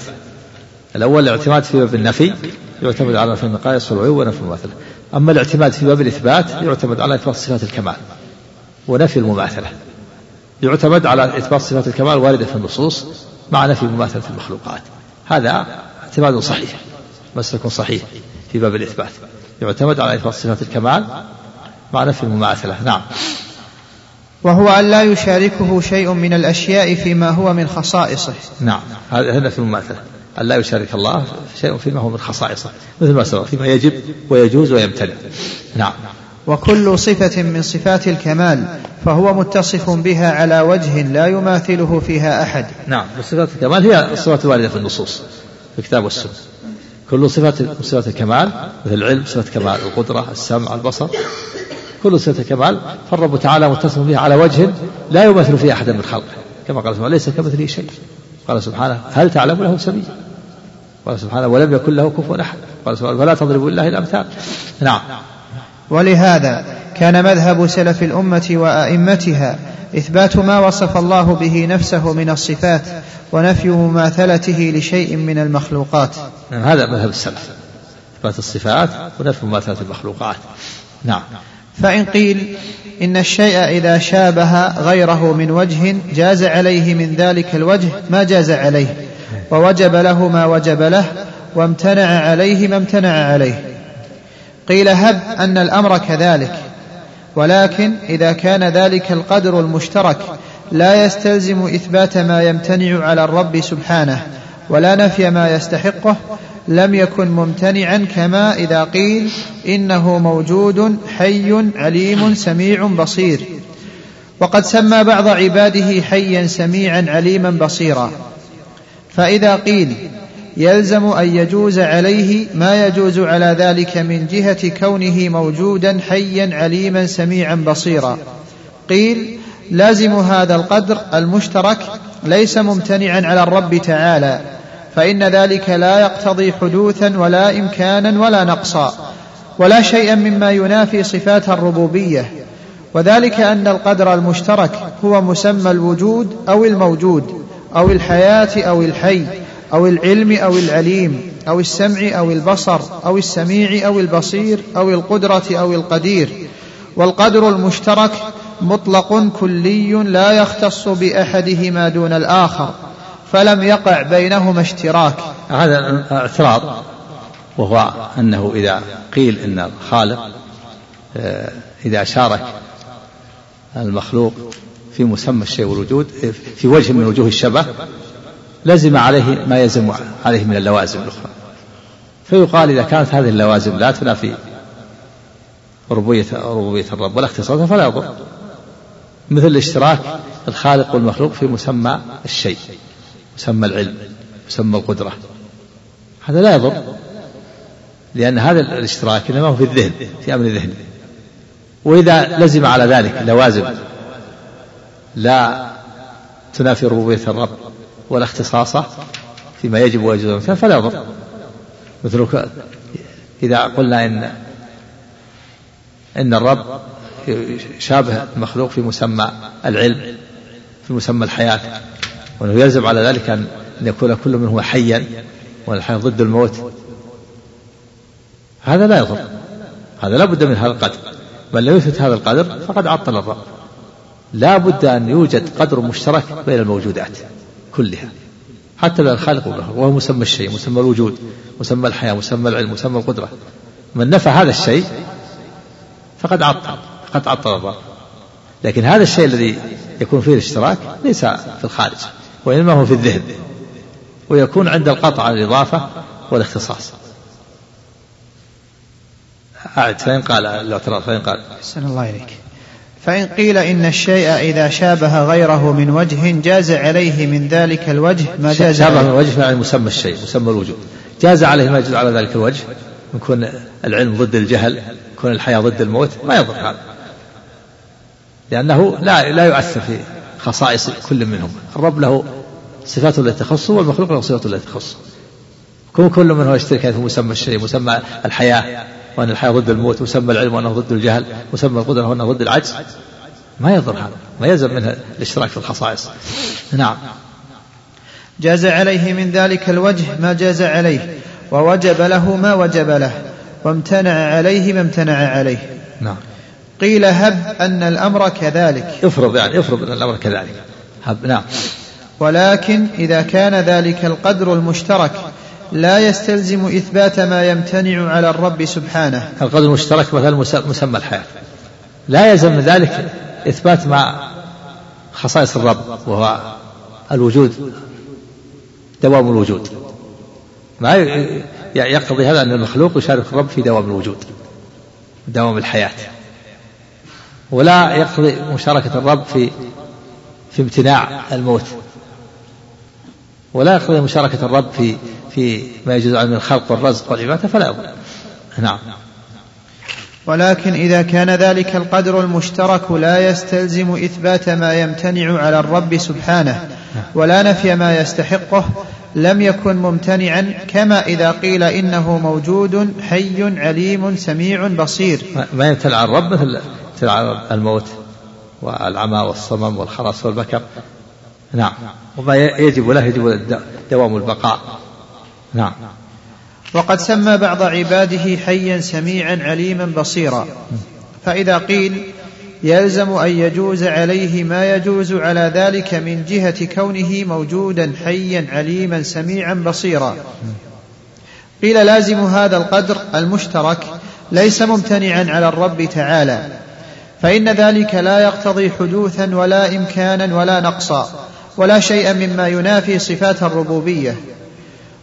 الأول الاعتماد في باب النفي يعتمد على نفي النقائص والعيوب ونفي المماثلة. أما الاعتماد في باب الإثبات يعتمد على إثبات صفات الكمال. ونفي المماثلة. يعتمد على إثبات صفات الكمال واردة في النصوص مع نفي مماثلة المخلوقات. هذا اعتماد صحيح مسلك صحيح في باب الإثبات. يعتمد على إثبات صفات الكمال مع نفي المماثلة. نعم. وهو أن لا يشاركه شيء من الأشياء فيما هو من خصائصه. نعم. هذا نفي المماثلة. أن لا يشارك الله شيء فيما هو من خصائصه. مثل ما سبق فيما يجب ويجوز ويمتنع. نعم. وكل صفة من صفات الكمال فهو متصف بها على وجه لا يماثله فيها أحد. نعم صفات الكمال هي الصفات الواردة في النصوص في الكتاب والسنة. كل صفات صفات الكمال مثل العلم صفة كمال القدرة السمع البصر كل صفة كمال فالرب تعالى متصف بها على وجه لا يمثل فيه أحدا من خلقه. كما قال سبحانه ليس كمثله شيء. قال سبحانه هل تعلم له سبيلا؟ قال سبحانه ولم يكن له كفوا أحد. قال سبحانه فلا تضربوا لله الأمثال. نعم. ولهذا كان مذهب سلف الأمة وأئمتها إثبات ما وصف الله به نفسه من الصفات ونفي مماثلته لشيء من المخلوقات. نعم هذا مذهب السلف. إثبات الصفات ونفي مماثلة المخلوقات. نعم. فإن قيل إن الشيء إذا شابه غيره من وجه جاز عليه من ذلك الوجه ما جاز عليه ووجب له ما وجب له وامتنع عليه ما امتنع عليه. قيل هب أن الأمر كذلك. ولكن إذا كان ذلك القدر المشترك لا يستلزم إثبات ما يمتنع على الرب سبحانه ولا نفي ما يستحقه لم يكن ممتنعا كما إذا قيل إنه موجود حي عليم سميع بصير. وقد سمى بعض عباده حيا سميعا عليما بصيرا. فإذا قيل يلزم أن يجوز عليه ما يجوز على ذلك من جهة كونه موجودا حيا عليما سميعا بصيرا. قيل لازم هذا القدر المشترك ليس ممتنعا على الرب تعالى فإن ذلك لا يقتضي حدوثا ولا إمكانا ولا نقصا ولا شيئا مما ينافي صفات الربوبية. وذلك أن القدر المشترك هو مسمى الوجود أو الموجود أو الحياة أو الحي. أو العلم أو العليم أو السمع أو البصر أو السميع أو البصير أو القدرة أو القدير. والقدر المشترك مطلق كلي لا يختص بأحدهما دون الآخر فلم يقع بينهما اشتراك. هذا اعتراض وهو أنه إذا قيل إن الخالق آه، إذا شارك المخلوق في مسمى الشيء والوجود في وجه من وجوه الشبه لزم عليه ما يلزم عليه من اللوازم الأخرى. فيقال إذا كانت هذه اللوازم لا تنافي ربوبية ربوبية الرب ولا اختصاصه فلا يضر. مثل الاشتراك الخالق والمخلوق في مسمى الشيء مسمى العلم مسمى القدرة. هذا لا يضر لأن هذا الاشتراك إنما هو في الذهن في أمر الذهن. وإذا لزم على ذلك لوازم لا تنافي ربوبية الرب ولا اختصاصه فيما يجب ويجوز فلا يضر مثل إذا قلنا إن إن الرب شابه المخلوق في مسمى العلم في مسمى الحياة وأنه يلزم على ذلك أن يكون كل منهما حيا والحياة ضد الموت. هذا لا يضر. هذا لا بد من هذا القدر. بل لم يثبت هذا القدر فقد عطل الرب. لا بد أن يوجد قدر مشترك بين الموجودات. كلها. حتى بين الخالق والمخلوق وهو مسمى الشيء مسمى الوجود مسمى الحياة مسمى العلم مسمى القدرة. من نفى هذا الشيء فقد عطل فقد عطل الرب لكن هذا الشيء الذي يكون فيه الاشتراك ليس في الخارج وإنما هو في الذهن ويكون عند القطع عن الإضافة والاختصاص. أعد فإن قال الاعتراض فإن قال. أحسن الله إليك. فإن قيل إن الشيء إذا شابه غيره من وجه جاز عليه من ذلك الوجه ما جاز شابه من وجه يعني مسمى الشيء مسمى الوجود. جاز عليه ما يجوز على ذلك الوجه. يكون العلم ضد الجهل يكون الحياة ضد الموت ما يضر هذا. لأنه لا لا يؤثر في خصائص كل منهم. الرب له صفاته التي تخصه والمخلوق له صفاته التي تخصه. كل منهم يشترك في مسمى الشيء مسمى الحياة. وأن الحياة ضد الموت مسمى العلم وأنه ضد الجهل مسمى القدرة وأنه ضد العجز. ما يضر هذا ما يلزم منه الاشتراك في الخصائص. نعم. جاز عليه من ذلك الوجه ما جاز عليه ووجب له ما وجب له وامتنع عليه ما امتنع عليه. نعم. قيل هب أن الأمر كذلك. افرض يعني افرض أن الأمر كذلك. هب نعم. ولكن إذا كان ذلك القدر المشترك لا يستلزم إثبات ما يمتنع على الرب سبحانه. القدر المشترك مثلا مسمى الحياة. لا يلزم من ذلك إثبات ما خصائص الرب وهو الوجود دوام الوجود. ما يقتضي هذا أن المخلوق يشارك الرب في دوام الوجود دوام الحياة. ولا يقتضي مشاركة الرب في في امتناع الموت. ولا يقتضي مشاركة الرب في في ما يجوز من الخلق والرزق والعبادة فلا يضر نعم. ولكن إذا كان ذلك القدر المشترك لا يستلزم إثبات ما يمتنع على الرب سبحانه ولا نفي ما يستحقه لم يكن ممتنعا كما إذا قيل إنه موجود حي عليم سميع بصير. ما يمتنع الرب مثل الموت والعمى والصمم والخرس والبكر. نعم. وما يجب له يجب دوام البقاء. نعم. وقد سمى بعض عباده حيا سميعا عليما بصيرا. فإذا قيل يلزم أن يجوز عليه ما يجوز على ذلك من جهة كونه موجودا حيا عليما سميعا بصيرا. قيل لازم هذا القدر المشترك ليس ممتنعا على الرب تعالى. فإن ذلك لا يقتضي حدوثا ولا إمكانا ولا نقصا ولا شيئا مما ينافي صفات الربوبية.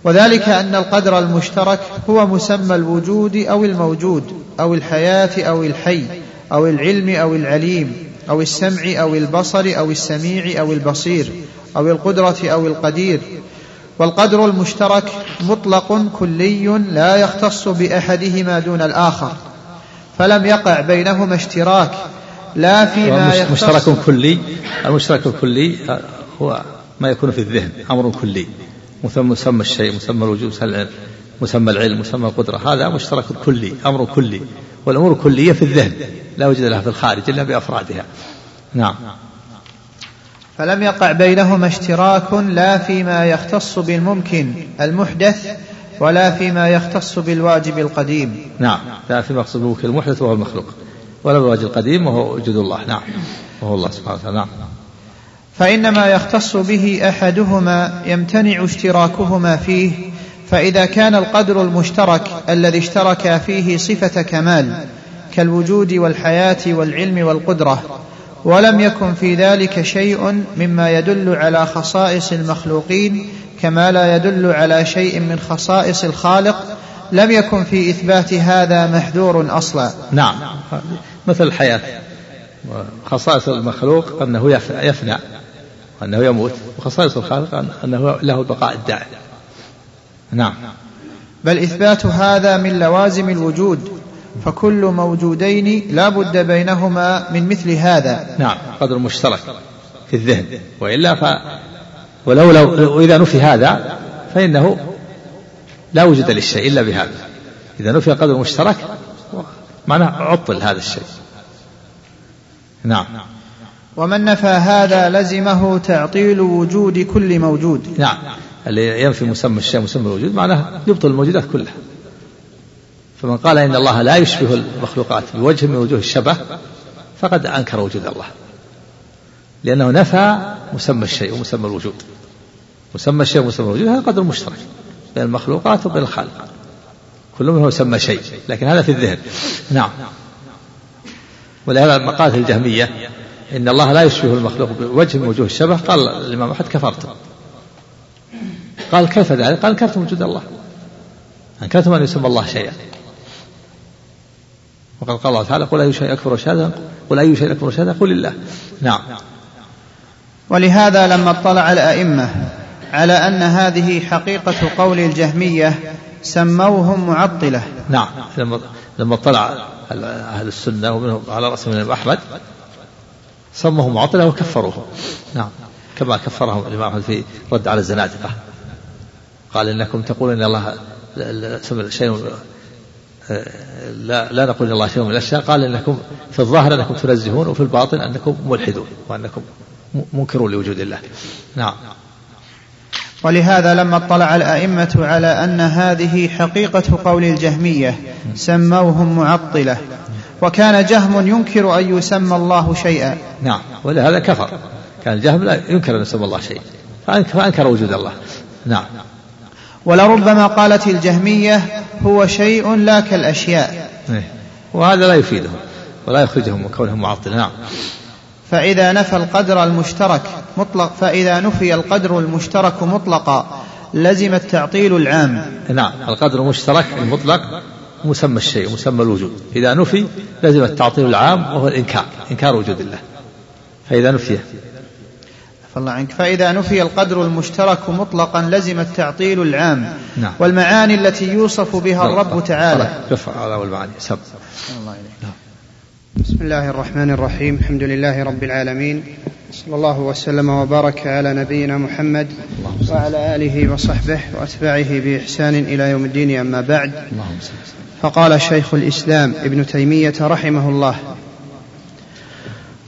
وذلك أن القدر المشترك هو مسمى الوجود أو الموجود أو الحياة أو الحي أو العلم أو العليم أو السمع أو البصر أو السميع أو البصير أو القدرة أو القدير. والقدر المشترك مطلق كلي لا يختص بأحدهما دون الآخر فلم يقع بينهما اشتراك لا فيما يختص مشترك كلي المشترك الكلي هو ما يكون في الذهن أمر كلي. مسمى الشيء مسمى الوجود مسمى العلم مسمى القدرة هذا مشترك كلي أمر كلي. والأمور الكلية في الذهن لا وجد لها في الخارج إلا بأفرادها. نعم. فلم يقع بينهما اشتراك لا فيما يختص بالممكن المحدث ولا فيما يختص بالواجب القديم. نعم. لا فيما يختص بالممكن المحدث وهو المخلوق. ولا بالواجب القديم وهو وجود الله. نعم. وهو الله سبحانه وتعالى. نعم. فإن ما يختص به أحدهما يمتنع اشتراكهما فيه فإذا كان القدر المشترك الذي اشتركا فيه صفة كمال كالوجود والحياة والعلم والقدرة ولم يكن في ذلك شيء مما يدل على خصائص المخلوقين كما لا يدل على شيء من خصائص الخالق لم يكن في إثبات هذا محذور أصلا. نعم. مثل الحياة. خصائص المخلوق أنه يفنى. وأنه يموت وخصائص الخالق أنه له البقاء الدائم نعم. بل إثبات هذا من لوازم الوجود فكل موجودين لا بد بينهما من مثل هذا. نعم قدر مشترك في الذهن. وإلا ف ولو لو إذا نفي هذا فإنه لا وجود للشيء إلا بهذا. إذا نفي قدر مشترك معناه عطل هذا الشيء. نعم. ومن نفى هذا لزمه تعطيل وجود كل موجود. نعم. اللي ينفي مسمى الشيء مسمى الوجود معناه يبطل الموجودات كلها. فمن قال إن الله لا يشبه المخلوقات بوجه من وجوه الشبه فقد أنكر وجود الله. لأنه نفى مسمى الشيء ومسمى الوجود. مسمى الشيء ومسمى الوجود هذا قدر مشترك بين المخلوقات وبين الخالق. كل منهم يسمى شيء لكن هذا في الذهن. نعم. ولهذا مقالة الجهمية إن الله لا يشبه المخلوق بوجه من وجوه الشبه قال الإمام أحمد كفرتم قال كيف ذلك؟ قال انكرتم وجود الله. انكرتم ان يسمى الله شيئا. وقد قال الله تعالى قل أي شيء أكبر شهادة قل أي شيء أكبر شهادة قل الله نعم. ولهذا لما اطلع الأئمة على أن هذه حقيقة قول الجهمية سموهم معطلة. نعم. لما لما اطلع أهل السنة ومنهم على رأس من أحمد سموهم معطله وكفروهم. نعم. كما كفرهم الإمام احمد في رد على الزنادقة. قال إنكم تقولون إن الله شيء لا لا نقول إن الله شيء من الأشياء. قال إنكم في الظاهر أنكم تنزهون وفي الباطن أنكم ملحدون وأنكم منكرون لوجود الله. نعم. ولهذا لما اطلع الأئمة على أن هذه حقيقة قول الجهمية سموهم معطلة. وكان جهم ينكر أن يسمى الله شيئا. نعم. ولهذا كفر. كان الجهم لا ينكر أن يسمى الله شيئا. فأنكر وجود الله. نعم. ولربما قالت الجهمية هو شيء لا كالأشياء. إيه. وهذا لا يفيدهم ولا يخرجهم من كونهم معطلة نعم. فإذا نفى القدر المشترك مطلق فإذا نفي القدر المشترك مطلقا لزم التعطيل العام. نعم. القدر المشترك المطلق مسمى الشيء مسمى الوجود. إذا نفي لزم التعطيل العام وهو الإنكار إنكار وجود الله. فإذا نفي. الله عنك. فإذا نفي القدر المشترك مطلقا لزم التعطيل العام نعم. والمعاني التي يوصف بها الرب تعالى. رفع على والمعاني. سب. الله إليك. بسم الله الرحمن الرحيم. الحمد لله رب العالمين. صلى الله وسلم وبارك على نبينا محمد وعلى آله وصحبه وأتباعه بإحسان إلى يوم الدين. أما بعد. فقال شيخ الإسلام ابن تيمية رحمه الله.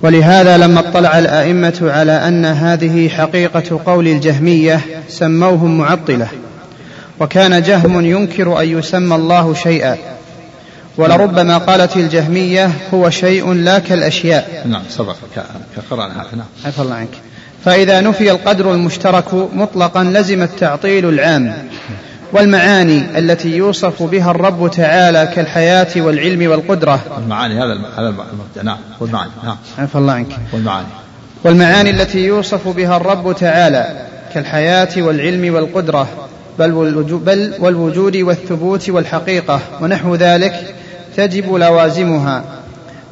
ولهذا لما اطلع الأئمة على أن هذه حقيقة قول الجهمية سموهم معطلة وكان جهم ينكر أن يسمى الله شيئا ولربما قالت الجهمية هو شيء لا كالأشياء. نعم سبق كقرانا نعم. عفى الله عنك. فإذا نفي القدر المشترك مطلقا لزم التعطيل العام. والمعاني التي يوصف بها الرب تعالى كالحياة والعلم والقدرة. المعاني هذا هذا نعم والمعاني نعم. عفى الله عنك. والمعاني والمعاني التي يوصف بها الرب تعالى كالحياة والعلم والقدرة بل, بل والوجود والثبوت والحقيقة ونحو ذلك تجب لوازمها.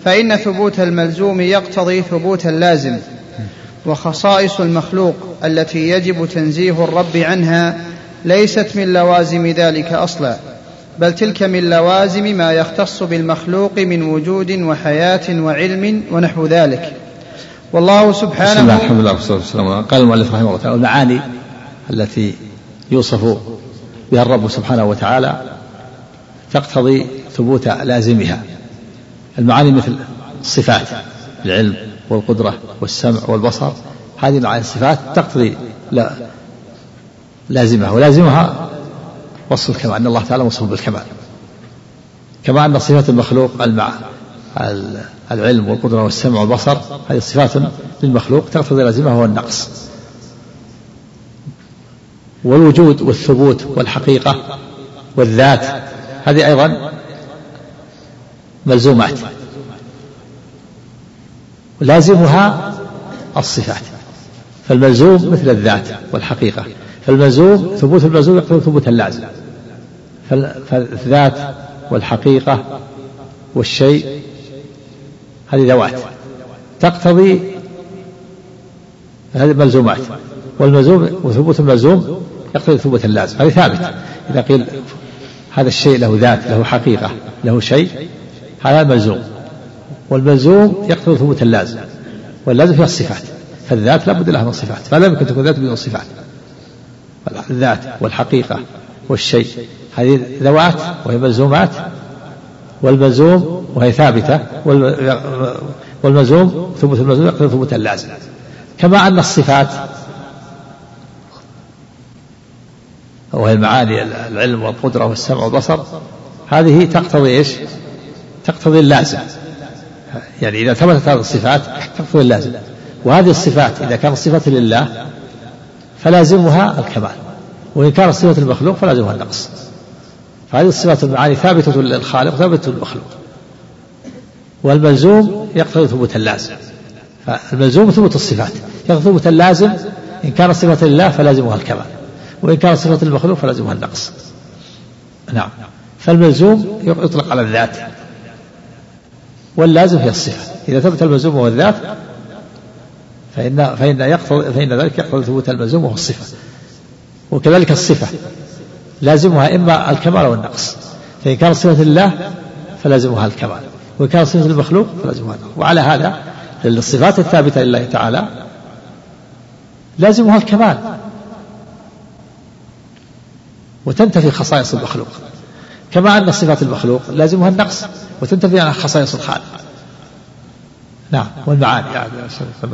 فإن ثبوت الملزوم يقتضي ثبوت اللازم. وخصائص المخلوق التي يجب تنزيه الرب عنها ليست من لوازم ذلك أصلا بل تلك من لوازم ما يختص بالمخلوق من وجود وحياة وعلم ونحو ذلك. والله سبحانه بسم الله الحمد لله والصلاة والسلام قال المؤلف رحمه الله تعالى المعاني التي يوصف بها الرب سبحانه وتعالى تقتضي ثبوت لازمها. المعاني مثل الصفات العلم والقدرة والسمع والبصر هذه معاني الصفات تقتضي لازمها ولازمها وصف الكمال أن الله تعالى موصوف بالكمال. كما أن صفات المخلوق المع العلم والقدرة والسمع والبصر هذه صفات للمخلوق تقتضي لازمها هو النقص. والوجود والثبوت والحقيقة والذات هذه أيضا ملزومات. لازمها الصفات فالملزوم مثل الذات والحقيقة. فالملزوم ثبوت الملزوم يقتضي ثبوت اللازم. فالذات والحقيقة والشيء هذه ذوات. تقتضي هذه ملزومات والملزوم وثبوت الملزوم يقتضي ثبوت اللازم. هذه ثابت إذا قيل هذا الشيء له ذات له حقيقة له شيء هذا ملزوم. والملزوم يقتضي ثبوت اللازم. واللازم فيها الصفات. فالذات لابد لها من صفات. فلا يمكن تكون ذات بدون صفات. الذات والحقيقة والشيء. هذه ذوات وهي ملزومات والملزوم وهي ثابتة والملزوم ثبوت الملزوم يقتضي ثبوت اللازم كما أن الصفات وهي المعاني العلم والقدرة والسمع والبصر هذه تقتضي إيش؟ تقتضي اللازم. يعني إذا ثبتت هذه الصفات تقتضي اللازم. وهذه الصفات إذا كانت صفة لله فلازمها الكمال. وإن كانت صفة المخلوق فلازمها النقص. فهذه الصفات المعاني ثابتة للخالق ثابتة للمخلوق. والملزوم يقتضي ثبوت اللازم. فالملزوم ثبوت الصفات. يقتضي ثبوت اللازم إن كانت صفة لله فلازمها الكمال. وإن كانت صفة المخلوق فلازمها النقص. نعم. فالملزوم يطلق على الذات. واللازم هي الصفة. إذا ثبت الملزوم وهو الذات فإن فإن يقتضي فإن ذلك يقتضي ثبوت الملزوم وهو الصفة. وكذلك الصفة. لازمها إما الكمال أو النقص فإن كانت صفة لله فلازمها الكمال. وإن كانت صفة المخلوق فلازمها النقص. وعلى هذا الصفات الثابتة لله تعالى. لازمها الكمال. وتنتفي خصائص المخلوق. كما أن صفات المخلوق لازمها النقص. وتنتفي عن خصائص الخالق. نعم والمعاني.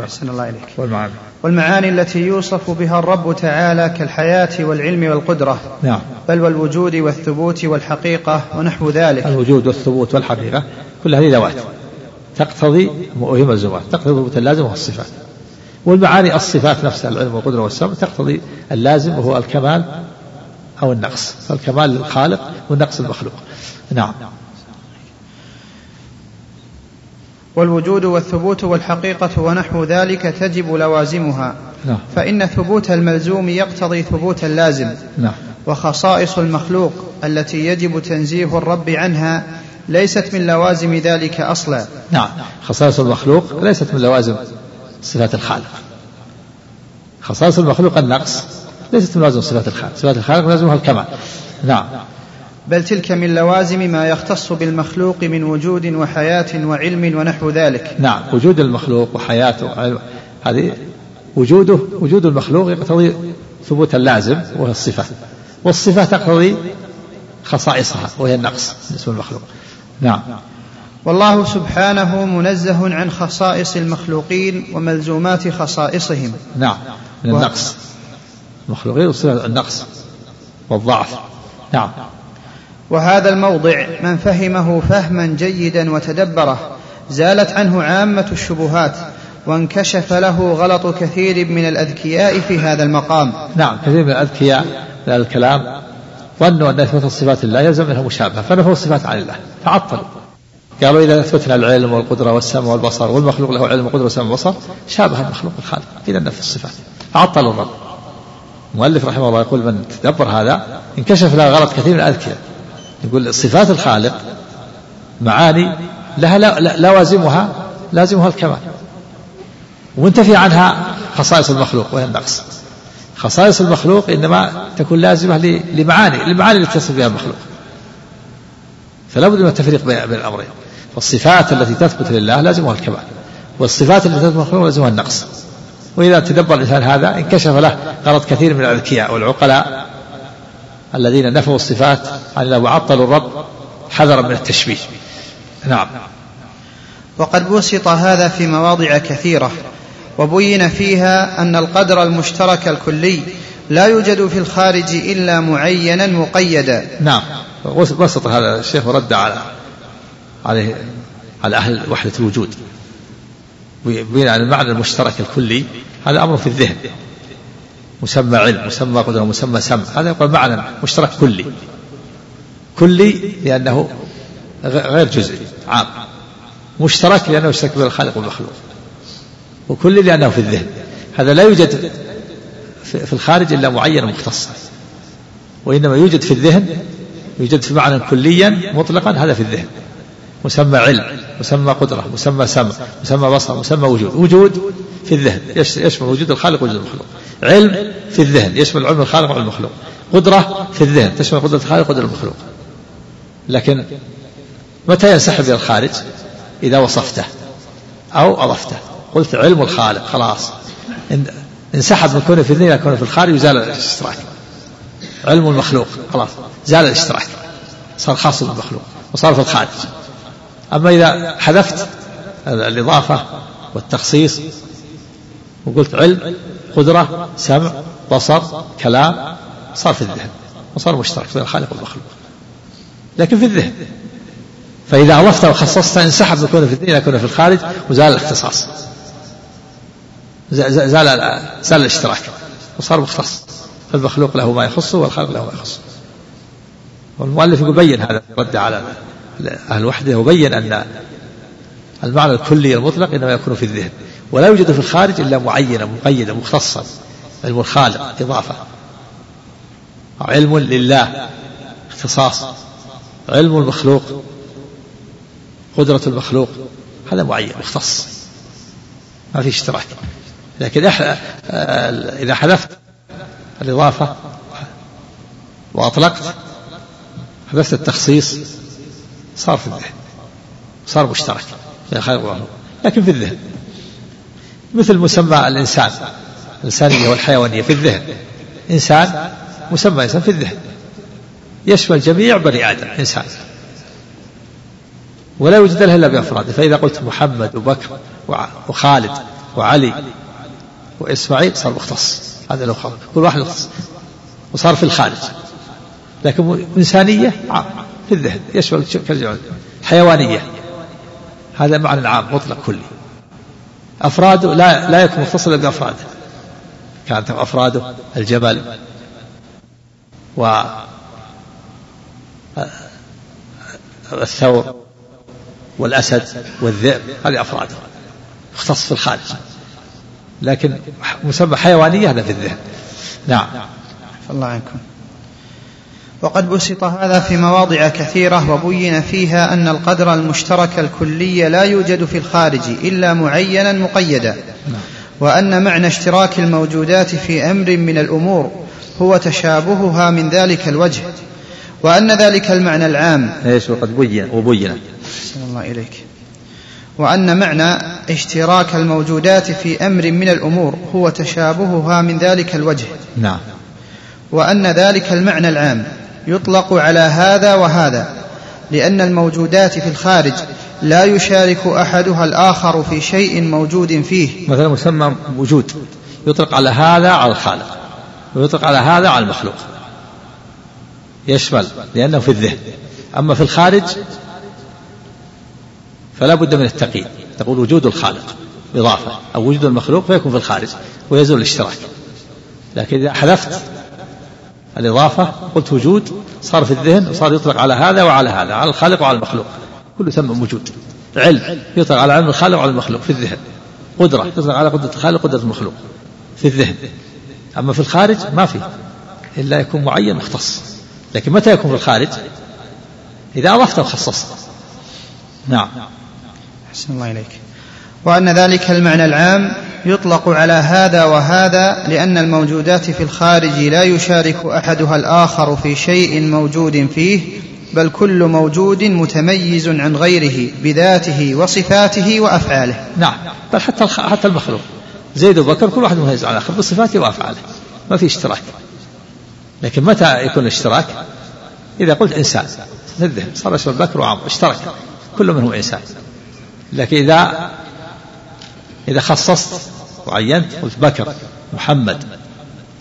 أحسن الله إليك. والمعاني. والمعاني التي يوصف بها الرب تعالى كالحياة والعلم والقدرة. نعم. بل والوجود والثبوت والحقيقة ونحو ذلك. الوجود والثبوت والحقيقة كل هذه ذوات. تقتضي وهي ملزومات تقتضي ثبوت اللازم والصفات. والمعاني الصفات نفسها العلم والقدرة والسمع تقتضي اللازم وهو الكمال أو النقص. فالكمال للخالق والنقص المخلوق. نعم. والوجود والثبوت والحقيقة ونحو ذلك تجب لوازمها. نعم فإن ثبوت الملزوم يقتضي ثبوت اللازم. نعم وخصائص المخلوق التي يجب تنزيه الرب عنها ليست من لوازم ذلك أصلا. نعم خصائص المخلوق ليست من لوازم صفات الخالق. خصائص المخلوق النقص ليست من لوازم صفات الخالق. صفات الخالق لازمها الكمال. نعم بل تلك من لوازم ما يختص بالمخلوق من وجود وحياة وعلم ونحو ذلك. نعم وجود المخلوق وحياته وعلم- هذه وجوده وجود المخلوق يقتضي ثبوت اللازم وهي الصفة والصفة تقتضي خصائصها وهي النقص بالنسبة للمخلوق. نعم. والله سبحانه منزه عن خصائص المخلوقين وملزومات خصائصهم. نعم من النقص. المخلوقين والصفة النقص والضعف. نعم. وهذا الموضع من فهمه فهما جيدا وتدبره زالت عنه عامة الشبهات وانكشف له غلط كثير من الأذكياء في هذا المقام. نعم كثير من الأذكياء من الكلام ظنوا أن إثبات الصفات لله يلزم منها مشابهة فنفوا الصفات عن الله تعطلوا قالوا إذا أثبتنا العلم والقدرة والسمع والبصر والمخلوق له علم وقدرة وسمع وبصر شابه المخلوق الخالق إذا نفي الصفات. تعطلوا الرب المؤلف رحمه الله يقول من تدبر هذا انكشف له غلط كثير من الأذكياء. يقول صفات الخالق معاني لها لوازمها لازمها الكمال. ومنتفي عنها خصائص المخلوق وهي النقص. خصائص المخلوق إنما تكون لازمة لمعاني المعاني اللي يتصل بها المخلوق. فلا بد من التفريق بين الأمرين. والصفات التي تثبت لله لازمها الكمال. والصفات التي تثبت للمخلوق لازمها النقص. وإذا تدبر الإنسان هذا انكشف له غلط كثير من الأذكياء والعقلاء الذين نفوا الصفات عن الله وعطلوا الرب حذرا من التشبيه. نعم. وقد بسط هذا في مواضع كثيرة وبين فيها أن القدر المشترك الكلي لا يوجد في الخارج إلا معينا مقيدا. نعم. بسط هذا الشيخ ورد على عليه على أهل وحدة الوجود. عن المعنى المشترك الكلي هذا أمر في الذهن. مسمى علم مسمى قدرة مسمى سمع. هذا يقول معنى مشترك كلي. كلي لأنه غير جزئي عام. مشترك لأنه يشترك بين الخالق والمخلوق. وكلي لأنه في الذهن. هذا لا يوجد في الخارج إلا معين مختص وإنما يوجد في الذهن يوجد في معنى كليا مطلقا هذا في الذهن. مسمى علم مسمى قدرة مسمى سمع مسمى بصر مسمى وجود. وجود في الذهن. يش- يشمل وجود الخالق ووجود المخلوق. علم في الذهن يشمل علم الخالق وعلم المخلوق. قدرة في الذهن تشمل قدرة الخالق وقدرة المخلوق. لكن متى ينسحب إلى الخارج؟ إذا وصفته أو أضفته. قلت علم الخالق خلاص. انسحب من كونه في الذهن إلى كونه في الخارج وزال الاشتراك. علم المخلوق خلاص. زال الاشتراك. صار خاص بالمخلوق وصار في الخارج. أما إذا حذفت الإضافة والتخصيص وقلت علم قدرة سمع بصر كلام صار في الذهن وصار مشترك بين الخالق والمخلوق. لكن في الذهن. فإذا أضفت وخصصت انسحب من كونه في الذهن كونه في الخارج وزال الاختصاص. زال زال الاشتراك. وصار مختص. فالمخلوق له ما يخصه والخالق له ما يخصه والمؤلف يقول بين هذا رد على أهل الوحدة وبين أن المعنى الكلي المطلق إنما يكون في الذهن. ولا يوجد في الخارج إلا معينا مقيدا مختصا علم الخالق إضافة. علم لله اختصاص. علم المخلوق قدرة المخلوق هذا معين مختص. ما في اشتراك. لكن إح- آه، إذا حذفت الإضافة وأطلقت حذفت التخصيص صار في الذهن صار مشترك. لكن في الذهن. مثل مسمى الإنسان. الإنسانية والحيوانية في الذهن. إنسان مسمى إنسان في الذهن. يشمل جميع بني آدم إنسان. ولا يوجد له إلا بأفراده فإذا قلت محمد وبكر وخالد وعلي وإسماعيل صار مختص. هذا خالق كل واحد مختص. وصار في الخارج. لكن إنسانية عام في الذهن. يشمل حيوانية. هذا معنى عام مطلق كلي. أفراده لا لا يكون متصلا بأفراده. كانت أفراده الجبل و الثور والأسد والذئب هذه أفراد يختص في الخارج. لكن مسمى حيوانية هذا في الذهن. نعم. الله عنكم وقد بسط هذا في مواضع كثيرة وبين فيها أن القدر المشترك الكلي لا يوجد في الخارج إلا معينا مقيدا. وأن معنى اشتراك الموجودات في أمر من الأمور هو تشابهها من ذلك الوجه. وأن ذلك المعنى العام. إيش وقد بين وبين. الله إليك. وأن معنى اشتراك الموجودات في أمر من الأمور هو تشابهها من ذلك الوجه. نعم. وأن ذلك المعنى العام. يطلق على هذا وهذا لأن الموجودات في الخارج لا يشارك أحدها الآخر في شيء موجود فيه. مثلا مسمى وجود يطلق على هذا على الخالق ويطلق على هذا على المخلوق. يشمل لأنه في الذهن. أما في الخارج فلا بد من التقييد. تقول وجود الخالق إضافة أو وجود المخلوق فيكون في الخارج ويزول الاشتراك. لكن إذا حذفت الإضافة قلت وجود صار في الذهن وصار يطلق على هذا وعلى هذا على الخالق وعلى المخلوق. كله يسمى موجود علم يطلق على علم الخالق وعلى المخلوق في الذهن. قدرة يطلق على قدرة الخالق وقدرة المخلوق في الذهن. أما في الخارج ما في. إلا يكون معين مختص. لكن متى يكون في الخارج؟ إذا أضفت وخصصت نعم. أحسن الله إليك. وأن ذلك المعنى العام يطلق على هذا وهذا لأن الموجودات في الخارج لا يشارك أحدها الآخر في شيء موجود فيه بل كل موجود متميز عن غيره بذاته وصفاته وأفعاله. نعم. بل حتى حتى المخلوق. زيد وبكر كل واحد مميز عن الآخر بصفاته وأفعاله. ما في اشتراك. لكن متى يكون الاشتراك إذا قلت إنسان. الذهن. صار اسم بكر وعمر. اشترك. كل منهم إنسان. لكن إذا إذا خصصت وعينت قلت بكر محمد.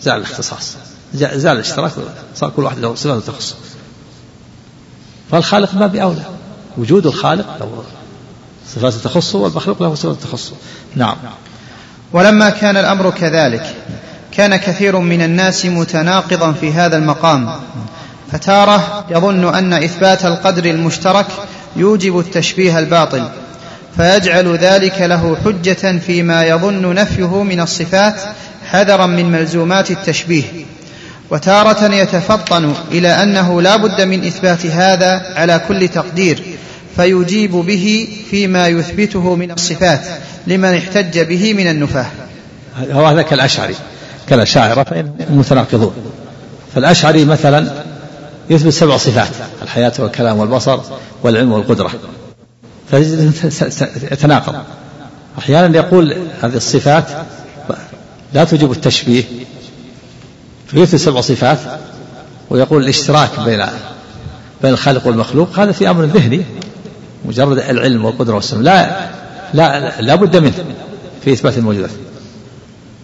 زال الاختصاص. زال الاشتراك صار كل واحد له صفة تخص فالخالق ما بأولى. وجود الخالق له صفات تخصه والمخلوق له صفات تخصه نعم. ولما كان الأمر كذلك كان كثير من الناس متناقضا في هذا المقام. فتارة يظن أن إثبات القدر المشترك يوجب التشبيه الباطل. فيجعل ذلك له حجة فيما يظن نفيه من الصفات حذرا من ملزومات التشبيه. وتارة يتفطن إلى أنه لا بد من إثبات هذا على كل تقدير فيجيب به فيما يثبته من الصفات لمن احتج به من النفاة. هذا كالاشعري كالأشاعرة فانهم متناقضون فالأشعري مثلا يثبت سبع صفات الحياة والكلام والبصر والعلم والقدرة. فيتناقض أحيانا يقول هذه الصفات لا توجب التشبيه. فيثبت سبع صفات ويقول الاشتراك بين بين الخالق والمخلوق هذا في أمر ذهني. مجرد العلم والقدرة والسلم لا لا لا بد منه في إثبات الموجودات.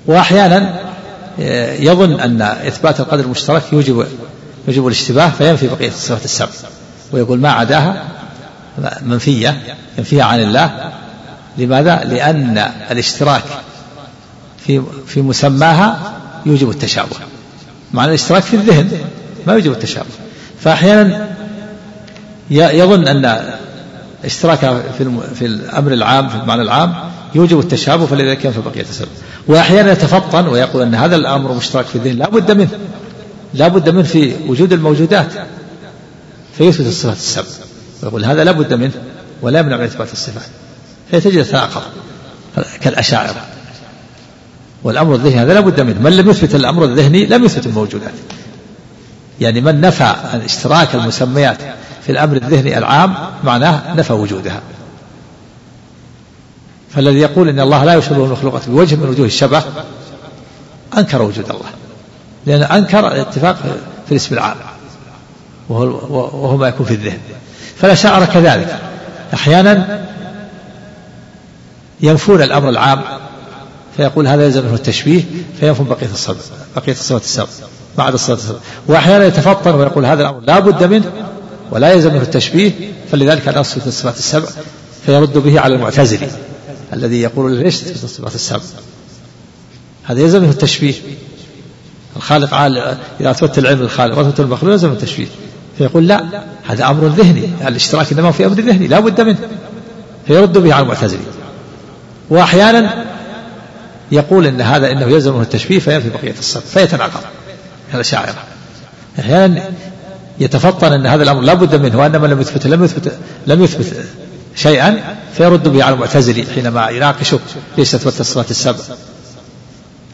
وأحيانا يظن أن إثبات القدر المشترك يوجب يوجب الاشتباه فينفي بقية الصفات السبع. ويقول ما عداها منفية ينفيها عن الله. لماذا؟ لأن الاشتراك في في مسماها يوجب التشابه. مع الاشتراك في الذهن ما يوجب التشابه. فأحيانا يظن أن اشتراك في في الأمر العام في المعنى العام يوجب التشابه فلذلك ينفي بقية السبب وأحيانا يتفطن ويقول أن هذا الأمر مشترك في الذهن لا بد منه. لا بد منه في وجود الموجودات. فيثبت الصفات السبع. ويقول هذا لا بد منه ولا يمنع من إثبات الصفات. فتجد تناقض كالأشاعرة. والأمر الذهني هذا لا بد منه. من لم يثبت الأمر الذهني لم يثبت الموجودات. يعني من نفى اشتراك المسميات في الأمر الذهني العام معناه نفى وجودها. فالذي يقول إن الله لا يشبه المخلوقات بوجه من وجوه الشبه أنكر وجود الله. لأن أنكر الاتفاق في الاسم العام. وهو, وهو ما يكون في الذهن. فالأشاعرة كذلك. أحيانا ينفون الأمر العام فيقول هذا يلزم منه التشبيه فينفون بقية الصفات بقية الصفات السبع بعد الصفات السبع. وأحيانا يتفطن ويقول هذا الأمر لا بد منه ولا يلزم منه التشبيه فلذلك لا في الصفات السبع فيرد به على المعتزلي الذي يقول ليش في الصفات السبع؟ هذا يلزم منه التشبيه. الخالق عال إذا أثبت العلم للخالق وأثبت المخلوق يلزم التشبيه. فيقول لا هذا أمر ذهني الاشتراك إنما في أمر ذهني لا بد منه. فيرد به على المعتزلة وأحيانا يقول إن هذا إنه يلزم منه التشبيه فينفي بقية الصفات فيتناقض الأشاعرة أحيانا يتفطن أن هذا الأمر لا بد منه وأن من لم يثبت لم يثبت لم يثبت شيئا فيرد به على المعتزلي حينما يناقشه ليس اثبت الصفات السبع.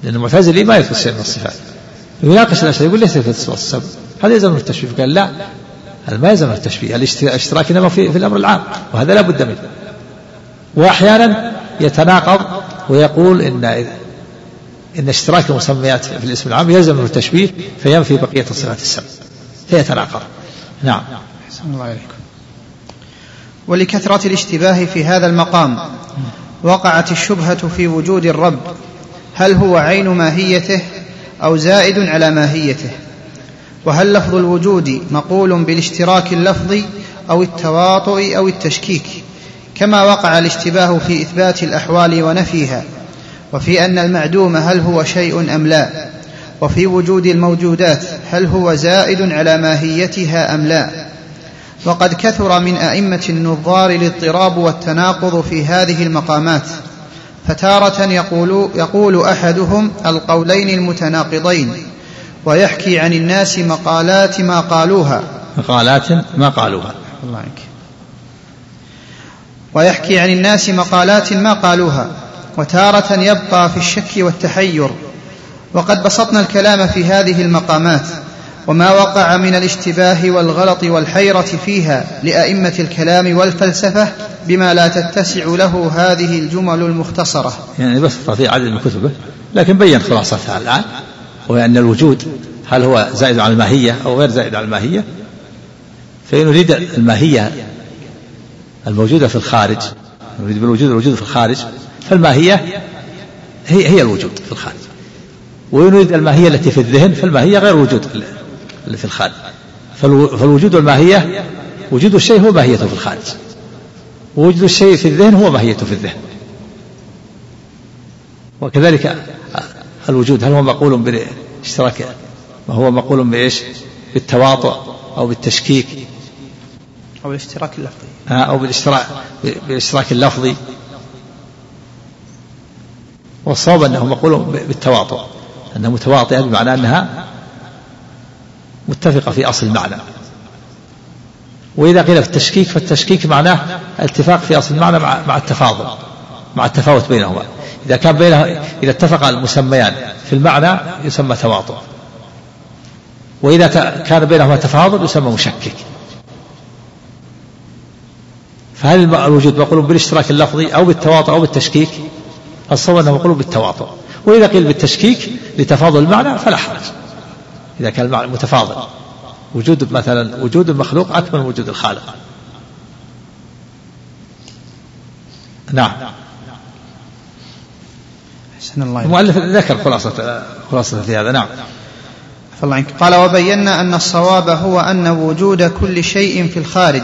لأن المعتزلي ما يثبت شيء من الصفات. يناقش الأشياء يقول ليس اثبت الصفات السبع. هذا يلزم من التشبيه قال لا هذا ما يلزم التشبيه الاشتراك إنما في, في الأمر العام وهذا لا بد منه. وأحيانا يتناقض ويقول ان إن اشتراك المسميات في الاسم العام يلزم من التشبيه فينفي بقية الصفات السبع فيتناقض. نعم. أحسن الله عليكم ولكثرة الاشتباه في هذا المقام وقعت الشبهة في وجود الرب. هل هو عين ماهيته أو زائد على ماهيته؟ وهل لفظ الوجود مقول بالاشتراك اللفظي أو التواطؤ أو التشكيك؟ كما وقع الاشتباه في إثبات الأحوال ونفيها وفي أن المعدوم هل هو شيء أم لا؟ وفي وجود الموجودات هل هو زائد على ماهيتها أم لا؟ وقد كثر من أئمة النظار الاضطراب والتناقض في هذه المقامات فتارة يقول, يقول أحدهم القولين المتناقضين ويحكي عن الناس مقالات ما قالوها. مقالات ما قالوها. الله عنك ويحكي عن الناس مقالات ما قالوها وتارة يبقى في الشك والتحير. وقد بسطنا الكلام في هذه المقامات وما وقع من الاشتباه والغلط والحيرة فيها لأئمة الكلام والفلسفة بما لا تتسع له هذه الجمل المختصرة. يعني بسط في عدد من كتبه لكن بين خلاصتها الآن. وهي أن الوجود هل هو زائد على الماهية أو غير زائد على الماهية؟ فإن نريد الماهية الموجودة في الخارج نريد بالوجود الوجود في الخارج فالماهية هي هي الوجود في الخارج. ونريد الماهية التي في الذهن فالماهية غير وجود اللي في الخارج. فالوجود والماهية وجود الشيء هو ماهيته في الخارج. ووجود الشيء في الذهن هو ماهيته في الذهن. وكذلك الوجود هل هو مقول بالاشتراك وهو مقول بإيش؟ بالتواطؤ أو بالتشكيك. أو الاشتراك اللفظي. أو بالإشتراك بالاشتراك اللفظي. والصواب أنه مقول بالتواطؤ انها متواطئه بمعنى أنها متفقة في أصل المعنى. وإذا قيل في التشكيك فالتشكيك معناه الاتفاق في أصل المعنى مع مع التفاضل مع التفاوت بينهما. إذا كان بينه إذا اتفق المسميان في المعنى يسمى تواطؤ وإذا كان بينهما تفاضل يسمى مشكك. فهل الوجود مقول بالاشتراك اللفظي أو بالتواطؤ أو بالتشكيك؟ الصواب أنه مقول بالتواطؤ وإذا قيل بالتشكيك لتفاضل المعنى فلا حرج. إذا كان المعنى متفاضل. وجود مثلا وجود المخلوق أكمل من وجود الخالق. نعم. أحسن الله المؤلف ذكر خلاصة خلاصة في هذا نعم. الله عنك. قال وبينا أن الصواب هو أن وجود كل شيء في الخارج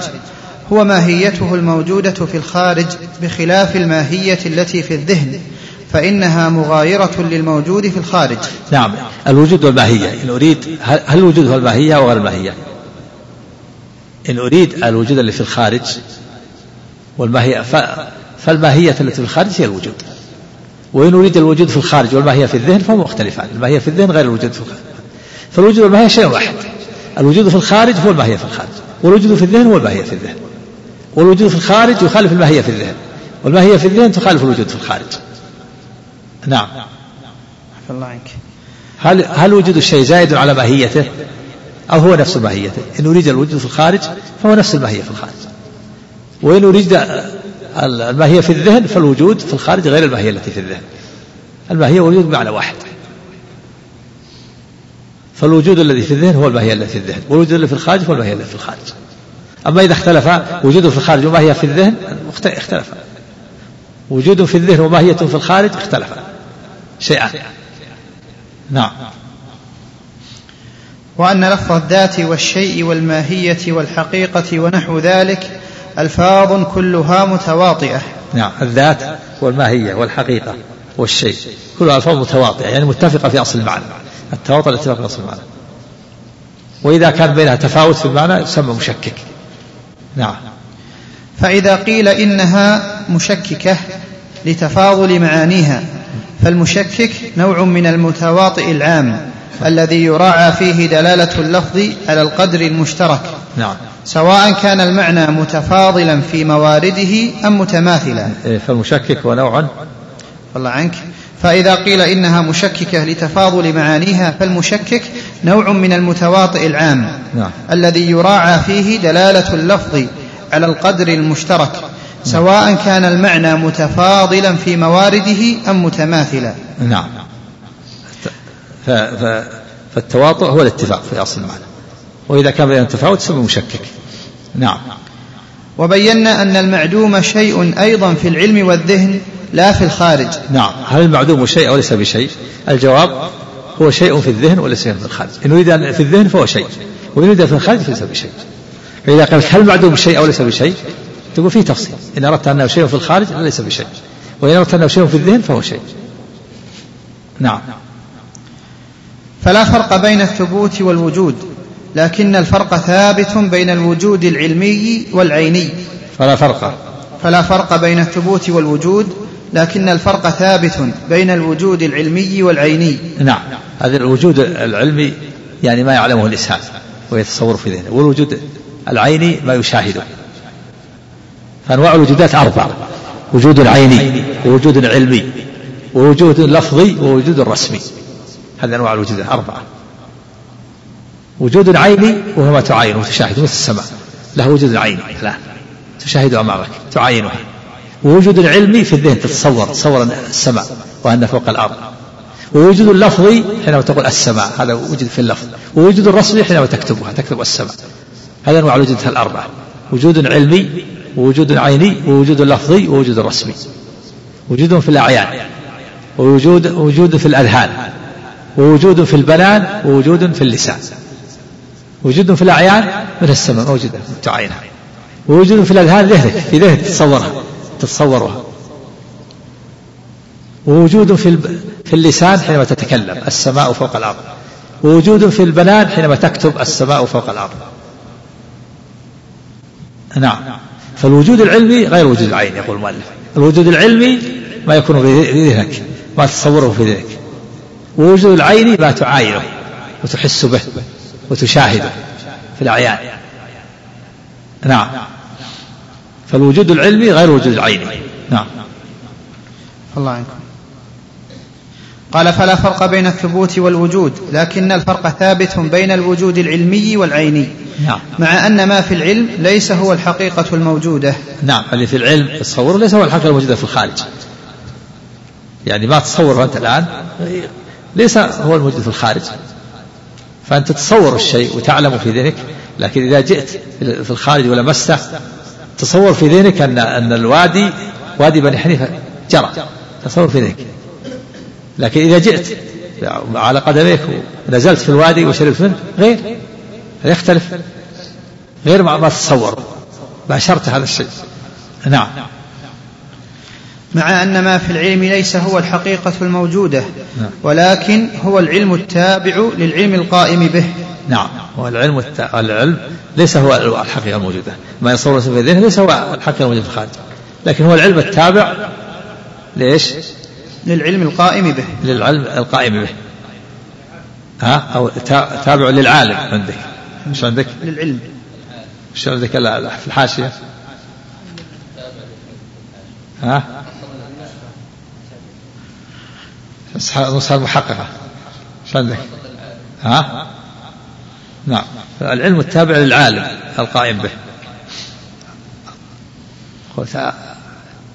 هو ماهيته الموجودة في الخارج بخلاف الماهية التي في الذهن فإنها مغايرة للموجود في الخارج. نعم. الوجود والماهية. إن أريد هل الوجود هو الماهية أو غير الماهية؟ إن أريد الوجود اللي في الخارج والماهية فالماهية التي في الخارج هي الوجود. وإن أريد الوجود في الخارج والماهية في الذهن فهو مختلفان الماهية في الذهن غير الوجود في الخارج. فالوجود والماهية شيء واحد. الوجود في الخارج هو الماهية في الخارج. والوجود في الذهن هو الماهية في الذهن. والوجود في الخارج يخالف الماهية في الذهن. والماهية في الذهن تخالف الوجود في الخارج. نعم. هل هل وجود الشيء زائد على ماهيته أو هو نفس ماهيته إن أريد الوجود في الخارج فهو نفس الماهية في الخارج. وإن أريد الماهية في الذهن فالوجود في الخارج غير الماهية التي في الذهن. الماهية والوجود بمعنى واحد. فالوجود الذي في الذهن هو الماهية التي في الذهن. والوجود الذي في الخارج هو الماهية التي في الخارج. أما إذا اختلف وجوده في الخارج وماهية في الذهن اختلف. وجود في الذهن وماهية في الخارج اختلف. شيئان نعم. وأن لفظ الذات والشيء والماهية والحقيقة ونحو ذلك ألفاظ كلها متواطئة. نعم الذات والماهية والحقيقة والشيء. كلها ألفاظ متواطئة يعني متفقة في أصل المعنى. التواطؤ الاتفاق في أصل المعنى. وإذا كان بينها تفاوت في المعنى يسمى مشكك. نعم. فإذا قيل إنها مشككة لتفاضل معانيها فالمشكك نوع من المتواطئ العام الذي يراعى فيه دلالة اللفظ على القدر المشترك. نعم. سواء كان المعنى متفاضلا في موارده أم متماثلا. إيه، فالمشكك هو نوع والله عنك. فإذا قيل إنها مشككة لتفاضل معانيها فالمشكك نوع من المتواطئ العام نعم. الذي يراعى فيه دلالة اللفظ على القدر المشترك سواء كان المعنى متفاضلا في موارده أم متماثلا. نعم. ف... ف... فالتواطؤ هو الاتفاق في أصل المعنى. وإذا كان بين تفاوت يسمى مشكك. نعم. وبينا أن المعدوم شيء أيضا في العلم والذهن لا في الخارج. نعم. هل المعدوم شيء أو ليس بشيء؟ الجواب هو شيء في الذهن وليس في الخارج. إن يريد في الذهن فهو شيء وإن يريد في الخارج فليس بشيء. فإذا قلت هل المعدوم شيء أو ليس بشيء؟ تقول فيه تفصيل. إن أردت أنه شيء في الخارج فليس بشيء. وإن أردت أنه شيء في الذهن فهو شيء. نعم. فلا فرق بين الثبوت والوجود. لكن الفرق ثابت بين الوجود العلمي والعيني. فلا فرق. فلا فرق بين الثبوت والوجود لكن الفرق ثابت بين الوجود العلمي والعيني. نعم. هذا الوجود العلمي يعني ما يعلمه الإنسان ويتصور في ذهنه والوجود العيني ما يشاهده. فأنواع الوجودات أربعة وجود عيني ووجود علمي ووجود لفظي ووجود رسمي هذه أنواع الوجودات أربعة وجود عيني وهو ما تعاين وتشاهد مثل السماء. له وجود عيني الآن تشاهد أمامك تعاينها ووجود العلمي في الذهن تتصور تصور السماء وأن فوق الأرض. ووجود اللفظي حينما تقول السماء هذا وجد في اللفظ. ووجود الرسمي حينما تكتبها تكتب السماء. هذا أنواع الوجود الأربعة وجود علمي ووجود عيني ووجود لفظي ووجود رسمي وجود في الأعيان. ووجود وجود في الأذهان. ووجود في البنان ووجود في اللسان. وجود في الأعيان من السماء موجودة. تعاينها ووجود في الأذهان ذهنك في ذهنك تتصورها تتصورها. ووجود في في اللسان حينما تتكلم السماء فوق الأرض. ووجود في البنان حينما تكتب السماء فوق الأرض. نعم. فالوجود العلمي غير وجود العين يقول المؤلف. الوجود العلمي ما يكون في ذهنك ما تتصوره في ذهنك. ووجود العين ما تعاينه وتحس به. وتشاهده في الأعيان. نعم. فالوجود العلمي غير وجود العيني نعم. الله عنكم. قال فلا فرق بين الثبوت والوجود لكن الفرق ثابت بين الوجود العلمي والعيني. نعم. مع أن ما في العلم ليس هو الحقيقة الموجودة. نعم. اللي في العلم تصور ليس هو الحقيقة الموجودة في الخارج. يعني ما تصور أنت الآن ليس هو الموجود في الخارج. فأنت تتصور الشيء وتعلم في ذهنك لكن إذا جئت في الخارج ولمسته تصور في ذهنك أن أن الوادي وادي بني حنيفة جرى. تصور في ذهنك. لكن إذا جئت على قدميك ونزلت في الوادي وشربت منه غير. يختلف. غير ما تتصور. باشرت هذا الشيء. نعم. مع أن ما في العلم ليس هو الحقيقة الموجودة نعم. ولكن هو العلم التابع للعلم القائم به. نعم. والعلم الت... العلم ليس هو الحقيقة الموجودة. ما يصور في الذهن ليس هو الحقيقة الموجودة في الخارج. لكن هو العلم التابع ليش؟ للعلم القائم به. للعلم القائم به. ها؟ أو تابع للعالم عندك. مش عندك؟ للعلم. مش عندك في الحاشية؟ ها؟ نسخة المحققة إيش عندك؟ ها؟ نعم. العلم التابع للعالم القائم به.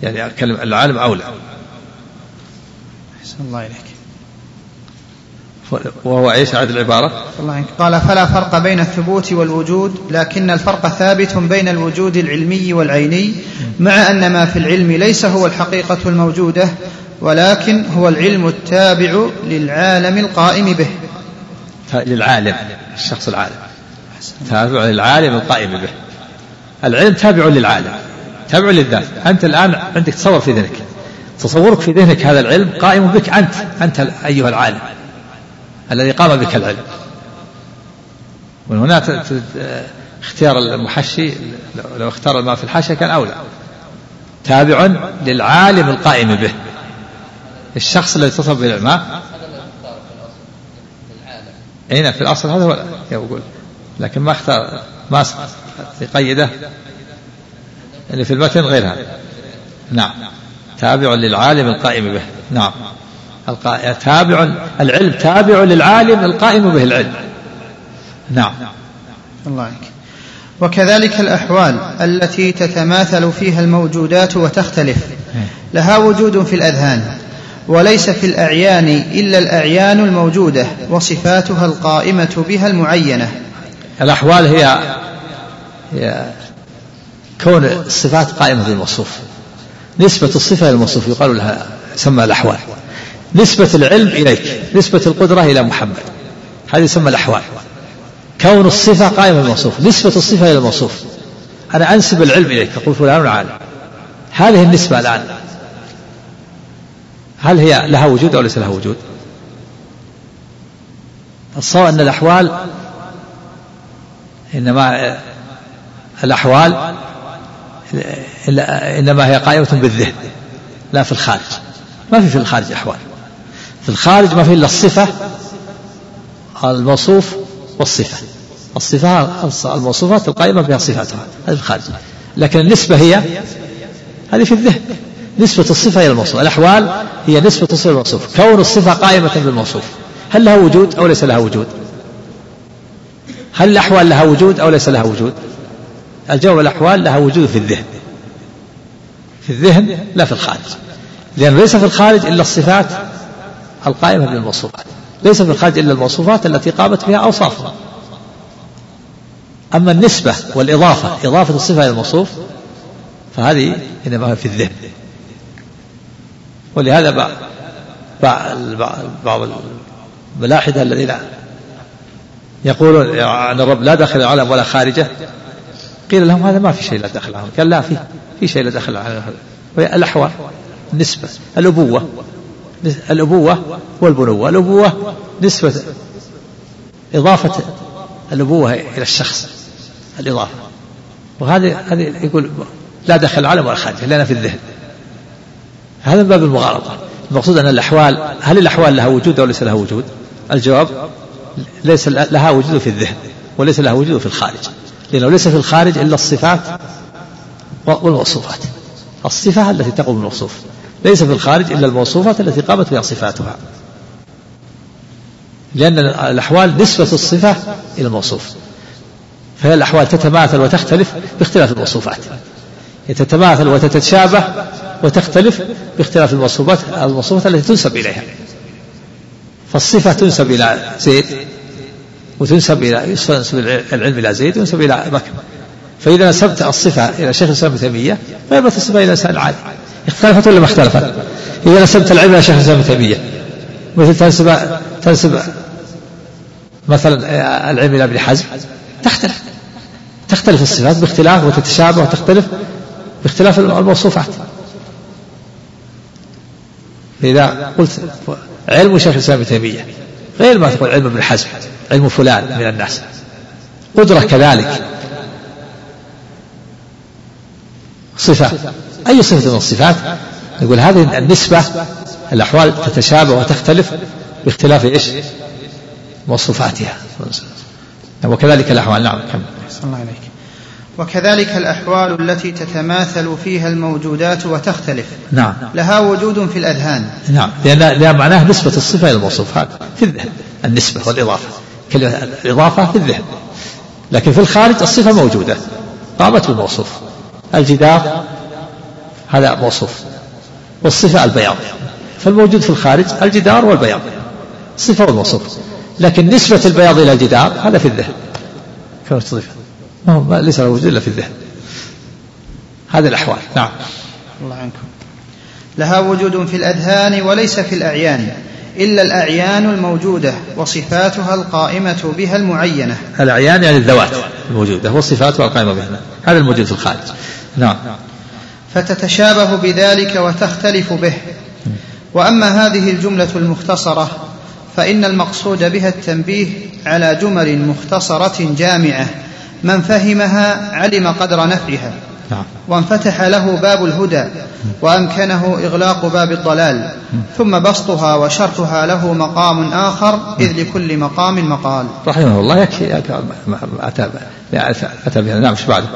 يعني العالم أولى. أحسن الله إليك. وهو إيش عاد العبارة؟ الله عنك قال فلا فرق بين الثبوت والوجود لكن الفرق ثابت بين الوجود العلمي والعيني مع أن ما في العلم ليس هو الحقيقة الموجودة ولكن هو العلم التابع للعالم القائم به. للعالم الشخص العالم. تابع للعالم القائم به. العلم تابع للعالم تابع للذات. أنت الآن عندك تصور في ذهنك. تصورك في ذهنك هذا العلم قائم بك أنت أنت أيها العالم. الذي قام بك العلم. ومن هنا اختيار المحشي لو اختار الماء في الحاشية كان أولى. تابع للعالم القائم به. الشخص الذي اتصل بالعلماء اي نعم في الأصل هذا هو يقول لكن ما اختار ما يقيده اللي في المتن غير هذا. نعم. تابع للعالم القائم به. نعم. تابع العلم تابع للعالم القائم به العلم. نعم. الله عليك. وكذلك الأحوال التي تتماثل فيها الموجودات وتختلف. لها وجود في الأذهان وليس في الأعيان إلا الأعيان الموجودة وصفاتها القائمة بها المعينة. الأحوال هي, هي كون الصفات قائمة بالموصوف نسبة الصفة إلى الموصوف يقال لها سمى الأحوال. نسبة العلم إليك نسبة القدرة إلى محمد. هذه يسمى الأحوال. كون الصفة قائمة بالموصوف نسبة الصفة إلى الموصوف. أنا أنسب العلم إليك أقول فلان عالم هذه النسبة الآن. هل هي لها وجود أو ليس لها وجود؟ الصواب أن الأحوال إنما الأحوال إنما هي قائمة بالذهن لا في الخارج. ما في في الخارج أحوال. في الخارج ما في إلا الصفة الموصوف والصفة. الصفة الموصوفات القائمة بها صفاتها هذه في الخارج. لكن النسبة هي هذه في الذهن. نسبة الصفة إلى الموصوف. الأحوال هي نسبة الصفة الموصوف. كون الصفة قائمة بالموصوف هل لها وجود أو ليس لها وجود؟ هل الأحوال لها وجود أو ليس لها وجود؟ الجواب الأحوال لها وجود في الذهن. في الذهن لا في الخارج. لأن ليس في الخارج إلا الصفات القائمة بالموصوفات. ليس في الخارج إلا الموصوفات التي قامت بها أوصافها. أما النسبة والإضافة إضافة الصفة إلى الموصوف فهذه إنما في الذهن. ولهذا بعض بعض الملاحدة الذين يقولون أن الرب لا داخل العالم ولا خارجه قيل لهم هذا ما في شيء لا دخل العالم. قال لا في في شيء لا دخل العالم. الأحوال النسبة الأبوة. الأبوة والبنوة. الأبوة نسبة إضافة الأبوة إلى الشخص الإضافة. وهذه هذه يقول لا دخل العالم ولا خارجه لأنها في الذهن. هذا من باب المغالطة. المقصود أن الأحوال هل الأحوال لها وجود أو ليس لها وجود؟ الجواب ليس لها وجود في الذهن وليس لها وجود في الخارج. لأنه ليس في الخارج إلا الصفات والموصوفات. الصفة التي تقوم بالموصوف. ليس في الخارج إلا الموصوفات التي قامت بها صفاتها. لأن الأحوال نسبة الصفة إلى الموصوف. فهي الأحوال تتماثل وتختلف باختلاف الموصوفات. تتماثل وتتشابه وتختلف باختلاف الموصوفات الموصوفات التي تنسب إليها. فالصفة تنسب إلى زيد وتنسب إلى ينسب العلم إلى زيد وينسب إلى بكر. فإذا نسبت الصفة إلى شيخ الإسلام ابن تيمية فيبقى الصفة إلى إنسان عادي. اختلفت ولا ما اختلفت؟ إذا نسبت العلم إلى شيخ الإسلام ابن تيمية. مثل تنسب تنسب مثلا العلم إلى ابن حزم تختلف. تختلف الصفات باختلاف وتتشابه وتختلف باختلاف الموصوفات. إذا قلت علم شيخ الإسلام ابن تيمية. غير ما تقول علم ابن حزم علم فلان من الناس. قدرة كذلك. صفة. أي صفة من الصفات؟ نقول هذه النسبة الأحوال تتشابه وتختلف باختلاف إيش؟ مواصفاتها. وكذلك الأحوال. نعم كم الله عليك وكذلك الأحوال التي تتماثل فيها الموجودات وتختلف. نعم. لها وجود في الأذهان. نعم. لأن, لأن معناه نسبة الصفة إلى الموصوف هذا في الذهن النسبة والإضافة. كلمة الإضافة في الذهن. لكن في الخارج الصفة موجودة قامت بالموصوف. الجدار هذا موصوف. والصفة البياض. فالموجود في الخارج الجدار والبياض. صفة والموصوف. لكن نسبة البياض إلى الجدار هذا في الذهن. كما صفة ما ليس له وجود إلا في الذهن. هذه الأحوال. نعم. الله عنكم. لها وجود في الأذهان وليس في الأعيان إلا الأعيان الموجودة وصفاتها القائمة بها المعينة. الأعيان يعني الذوات الموجودة وصفاتها القائمة بها. هذا الموجود في الخارج. نعم. فتتشابه بذلك وتختلف به. وأما هذه الجملة المختصرة فإن المقصود بها التنبيه على جمل مختصرة جامعة من فهمها علم قدر نفعها. نعم. وانفتح له باب الهدى وأمكنه إغلاق باب الضلال. ثم بسطها وشرحها له مقام آخر إذ لكل مقام مقال رحمه الله يكفي. أتى أتى بها. نعم بعده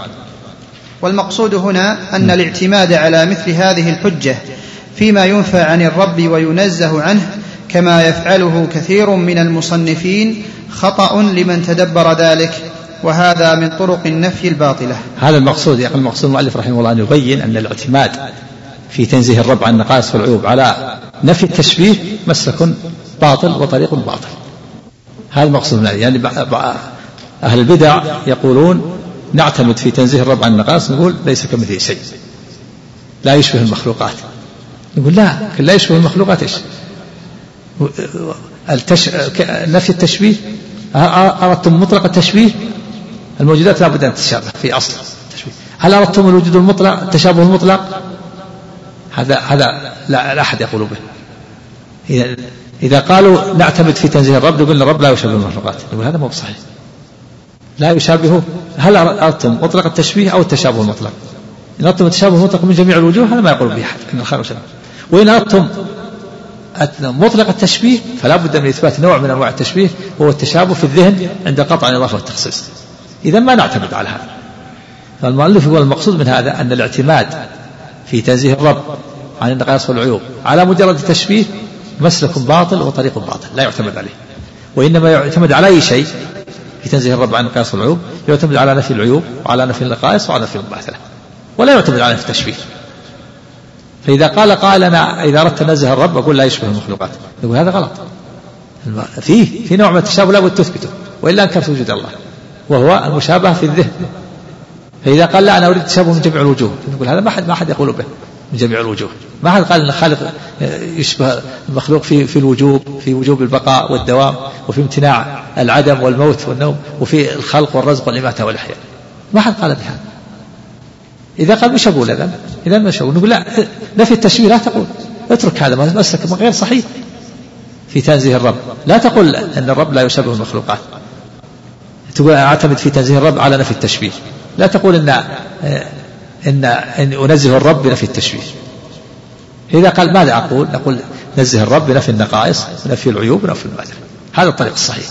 والمقصود هنا أن الاعتماد على مثل هذه الحجة فيما ينفى عن الرب وينزه عنه كما يفعله كثير من المصنفين خطأ لمن تدبر ذلك وهذا من طرق النفي الباطلة. هذا المقصود يعني المقصود المؤلف رحمه الله أن يبين أن الاعتماد في تنزيه الرب عن النقائص والعيوب على نفي التشبيه مسلك باطل وطريق باطل. هذا المقصود يعني أهل البدع يقولون نعتمد في تنزيه الرب عن النقائص نقول ليس كمثله شيء. لا يشبه المخلوقات. نقول لا لكن لا يشبه المخلوقات إيش؟ التش... نفي التشبيه؟ أردتم مطلق التشبيه؟ الموجودات لا بد أن تتشابه في أصل التشبيه. هل أردتم الوجود المطلق التشابه المطلق؟ هذا هذا لا, لا أحد يقول به. إذا إذا قالوا نعتمد في تنزيه الرب نقول الرب لا يشابه المخلوقات. نقول هذا مو بصحيح. لا يشابه هل أردتم مطلق التشبيه أو التشابه المطلق؟ إن أردتم التشابه المطلق من جميع الوجوه هذا ما يقول به أحد إن الخير شبه وإن أردتم مطلق التشبيه فلا بد من إثبات نوع من أنواع التشبيه وهو التشابه في الذهن عند قطع الإضافة والتخصيص. إذا ما نعتمد على هذا. فالمؤلف يقول المقصود من هذا أن الاعتماد في تنزيه الرب عن النقائص والعيوب على مجرد التشبيه مسلك باطل وطريق باطل لا يعتمد عليه. وإنما يعتمد على أي شيء؟ في تنزيه الرب عن النقائص والعيوب يعتمد على نفي العيوب وعلى نفي النقائص وعلى نفي المماثلة ولا يعتمد على نفي التشبيه. فإذا قال قائل أنا إذا أردت أنزه الرب أقول لا يشبه المخلوقات. يقول هذا غلط. فيه في نوع من التشابه لابد تثبته. وإلا أنكرت وجود الله. وهو المشابهة في الذهن. فإذا قال لا أنا أريد التشابه من جميع الوجوه. نقول هذا ما حد ما حد يقول به. من جميع الوجوه. ما حد قال أن الخالق يشبه المخلوق في في الوجوب في وجوب البقاء والدوام وفي امتناع العدم والموت والنوم وفي الخلق والرزق والإماتة والإحياء. ما حد قال بهذا إذا قال مش أقول إذا إذا مش أقول. نقول لا نفي التشبيه لا تقول. اترك هذا مسلك غير صحيح. في تنزيه الرب. لا تقول أن الرب لا يشبه المخلوقات. تقول أعتمد في تنزيه الرب على نفي التشبيه. لا تقول إن إن إن أنزه الرب بنفي التشبيه إذا قال ماذا أقول؟ نقول نزه الرب بنفي النقائص ونفي العيوب ونفي المادة هذا الطريق الصحيح.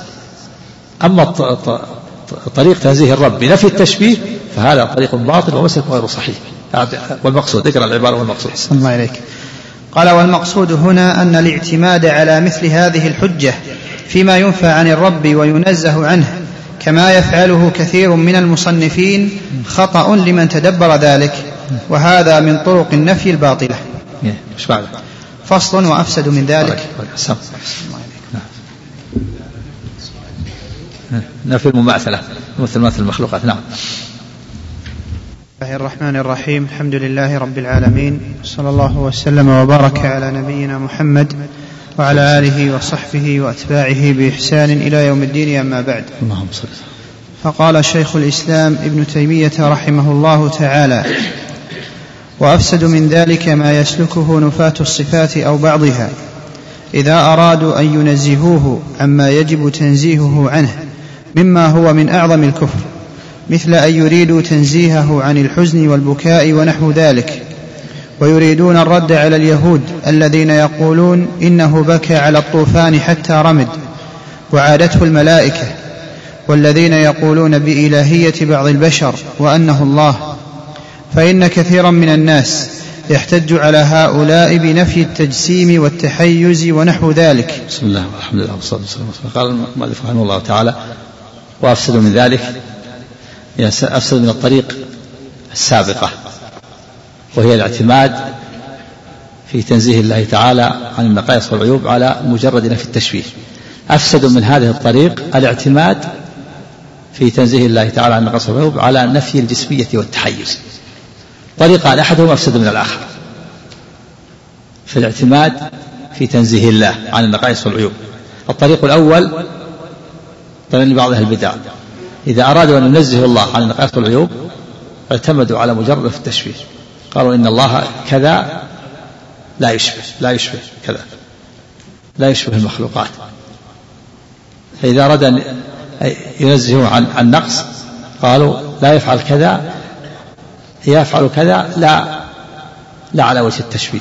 أما طريق تنزيه الرب بنفي التشبيه فهذا طريق باطل ومسلك غير صحيح. والمقصود اقرأ العبارة والمقصود. الله إليك. قال والمقصود هنا أن الاعتماد على مثل هذه الحجة فيما ينفى عن الرب وينزه عنه. كما يفعله كثير من المصنفين خطأ لمن تدبر ذلك وهذا من طرق النفي الباطلة. إيش بعد فصل وأفسد من ذلك. نفي المماثلة مثل مثل المخلوقات نعم. الله الرحمن الرحيم الحمد لله رب العالمين صلى الله وسلم وبارك على نبينا محمد وعلى آله وصحبه وأتباعه بإحسان إلى يوم الدين أما بعد. اللهم صل فقال شيخ الإسلام ابن تيمية رحمه الله تعالى وأفسد من ذلك ما يسلكه نفاة الصفات أو بعضها إذا أرادوا أن ينزهوه عما يجب تنزيهه عنه مما هو من أعظم الكفر مثل أن يريدوا تنزيهه عن الحزن والبكاء ونحو ذلك. ويريدون الرد على اليهود الذين يقولون إنه بكى على الطوفان حتى رمد وعادته الملائكة والذين يقولون بإلهية بعض البشر وأنه الله. فإن كثيرا من الناس يحتج على هؤلاء بنفي التجسيم والتحيز ونحو ذلك. بسم الله والحمد لله والصلاة والسلام قال المؤلف رحمه الله تعالى وأفسد من ذلك أفسد من الطريق السابقة. وهي الاعتماد في تنزيه الله تعالى عن النقائص والعيوب على مجرد نفي التشبيه. أفسد من هذه الطريق الاعتماد في تنزيه الله تعالى عن النقائص والعيوب على نفي الجسمية والتحيز. طريقان أحدهما أفسد من الآخر. في الاعتماد في تنزيه الله عن النقائص والعيوب. الطريق الأول طريق لبعض أهل البدع. إذا أرادوا أن ينزهوا الله عن النقائص والعيوب اعتمدوا على مجرد التشبيه. قالوا إن الله كذا لا يشبه لا يشبه كذا لا يشبه المخلوقات. فإذا أراد أن ينزهوا عن النقص قالوا لا يفعل كذا يفعل كذا لا لا على وجه التشبيه.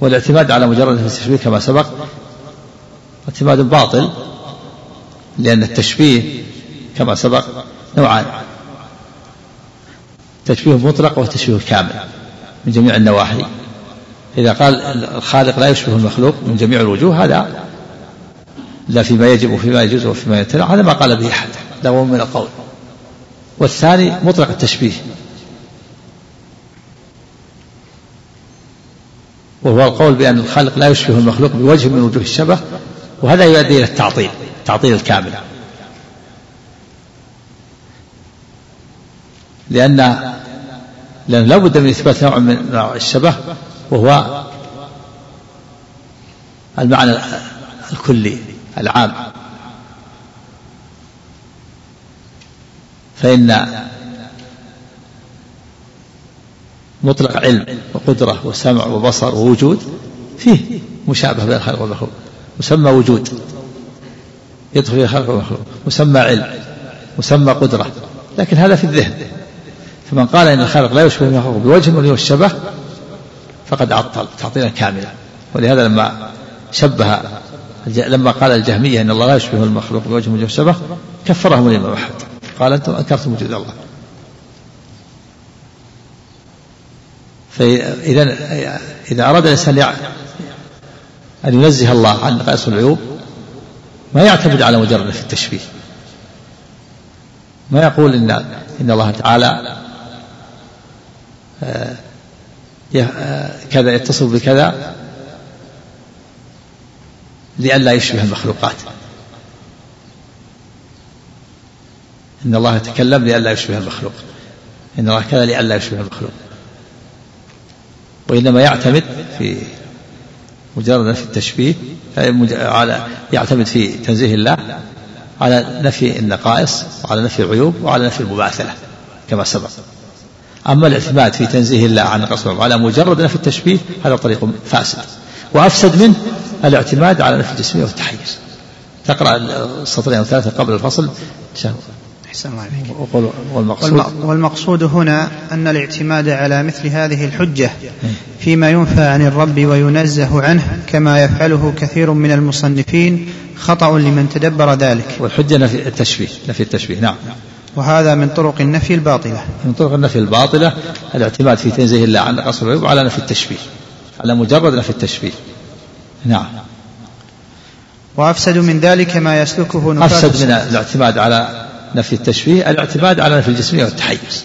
والاعتماد على مجرد التشبيه كما سبق اعتماد باطل لأن التشبيه كما سبق نوعان. تشبيه مطلق وتشبيه كامل من جميع النواحي. إذا قال الخالق لا يشبه المخلوق من جميع الوجوه هذا لا فيما يجب وفيما يجوز وفيما يمتنع هذا ما قال به أحد لا من القول. والثاني مطلق التشبيه. وهو القول بأن الخالق لا يشبه المخلوق بوجه من وجوه الشبه وهذا يؤدي إلى التعطيل التعطيل الكامل. لأن لأن لا بد من إثبات نوع من الشبه وهو المعنى الكلي العام. فإن مطلق علم وقدرة وسمع وبصر ووجود فيه مشابه بين الخلق والمخلوق. مسمى وجود يدخل فيه الخلق والمخلوق. مسمى علم مسمى قدرة. لكن هذا في الذهن. فمن قال إن الخالق لا يشبه المخلوق بوجه من الشبه فقد عطل تعطيلا كاملا. ولهذا لما شبه لما قال الجهمية إن الله لا يشبه المخلوق بوجه وجه الشبه كفرهم الإمام أحمد قال أنتم أنكرتم وجود الله. فإذا إذا أراد الإنسان أن ينزه الله عن نقائص العيوب ما يعتمد على مجرد في التشبيه. ما يقول إن إن الله تعالى كذا يتصف بكذا لئلا يشبه المخلوقات. إن الله يتكلم لئلا يشبه المخلوق. إن الله كذا لئلا يشبه المخلوق. وإنما يعتمد في مجرد في التشبيه على يعتمد في تنزيه الله على نفي النقائص وعلى نفي العيوب وعلى نفي المماثلة كما سبق. أما الاعتماد في تنزيه الله عن نقص على مجرد نفي التشبيه هذا طريق فاسد. وأفسد منه الاعتماد على نفي الجسمية والتحيز تقرأ السطرين الثلاثة قبل الفصل. أحسن الله والمقصود, والمقصود هنا أن الاعتماد على مثل هذه الحجة فيما ينفى عن الرب وينزه عنه كما يفعله كثير من المصنفين خطأ لمن تدبر ذلك. والحجة نفي التشبيه نفي التشبيه. نعم. وهذا من طرق النفي الباطلة. من طرق النفي الباطلة الاعتماد في تنزيه الله عن قصر العيوب على نفي التشبيه على مجرد نفي التشبيه. نعم. وأفسد من ذلك ما يسلكه نفاة أفسد من الاعتماد على نفي التشبيه الاعتماد على نفي الجسمية والتحيز.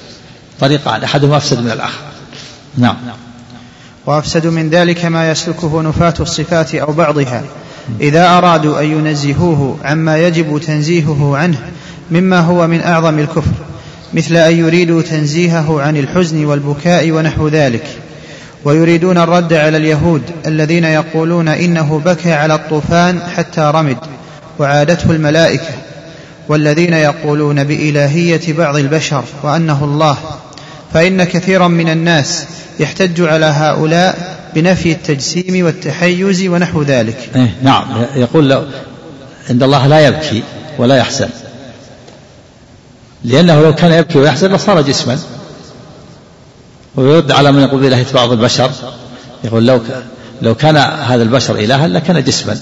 طريقان أحدهما أفسد من الآخر. نعم. وأفسد من ذلك ما يسلكه نفاة الصفات أو بعضها. إذا أرادوا أن ينزهوه عما يجب تنزيهه عنه مما هو من أعظم الكفر مثل أن يريدوا تنزيهه عن الحزن والبكاء ونحو ذلك. ويريدون الرد على اليهود الذين يقولون إنه بكى على الطوفان حتى رمد وعادته الملائكة والذين يقولون بإلهية بعض البشر وأنه الله. فإن كثيرا من الناس يحتج على هؤلاء بنفي التجسيم والتحيز ونحو ذلك. إيه نعم. يقول لو عند الله لا يبكي ولا يحزن. لأنه لو كان يبكي ويحزن لصار جسما. ويرد على من يقول بإلهية بعض البشر. يقول لو لو كان هذا البشر إلها لكان جسما.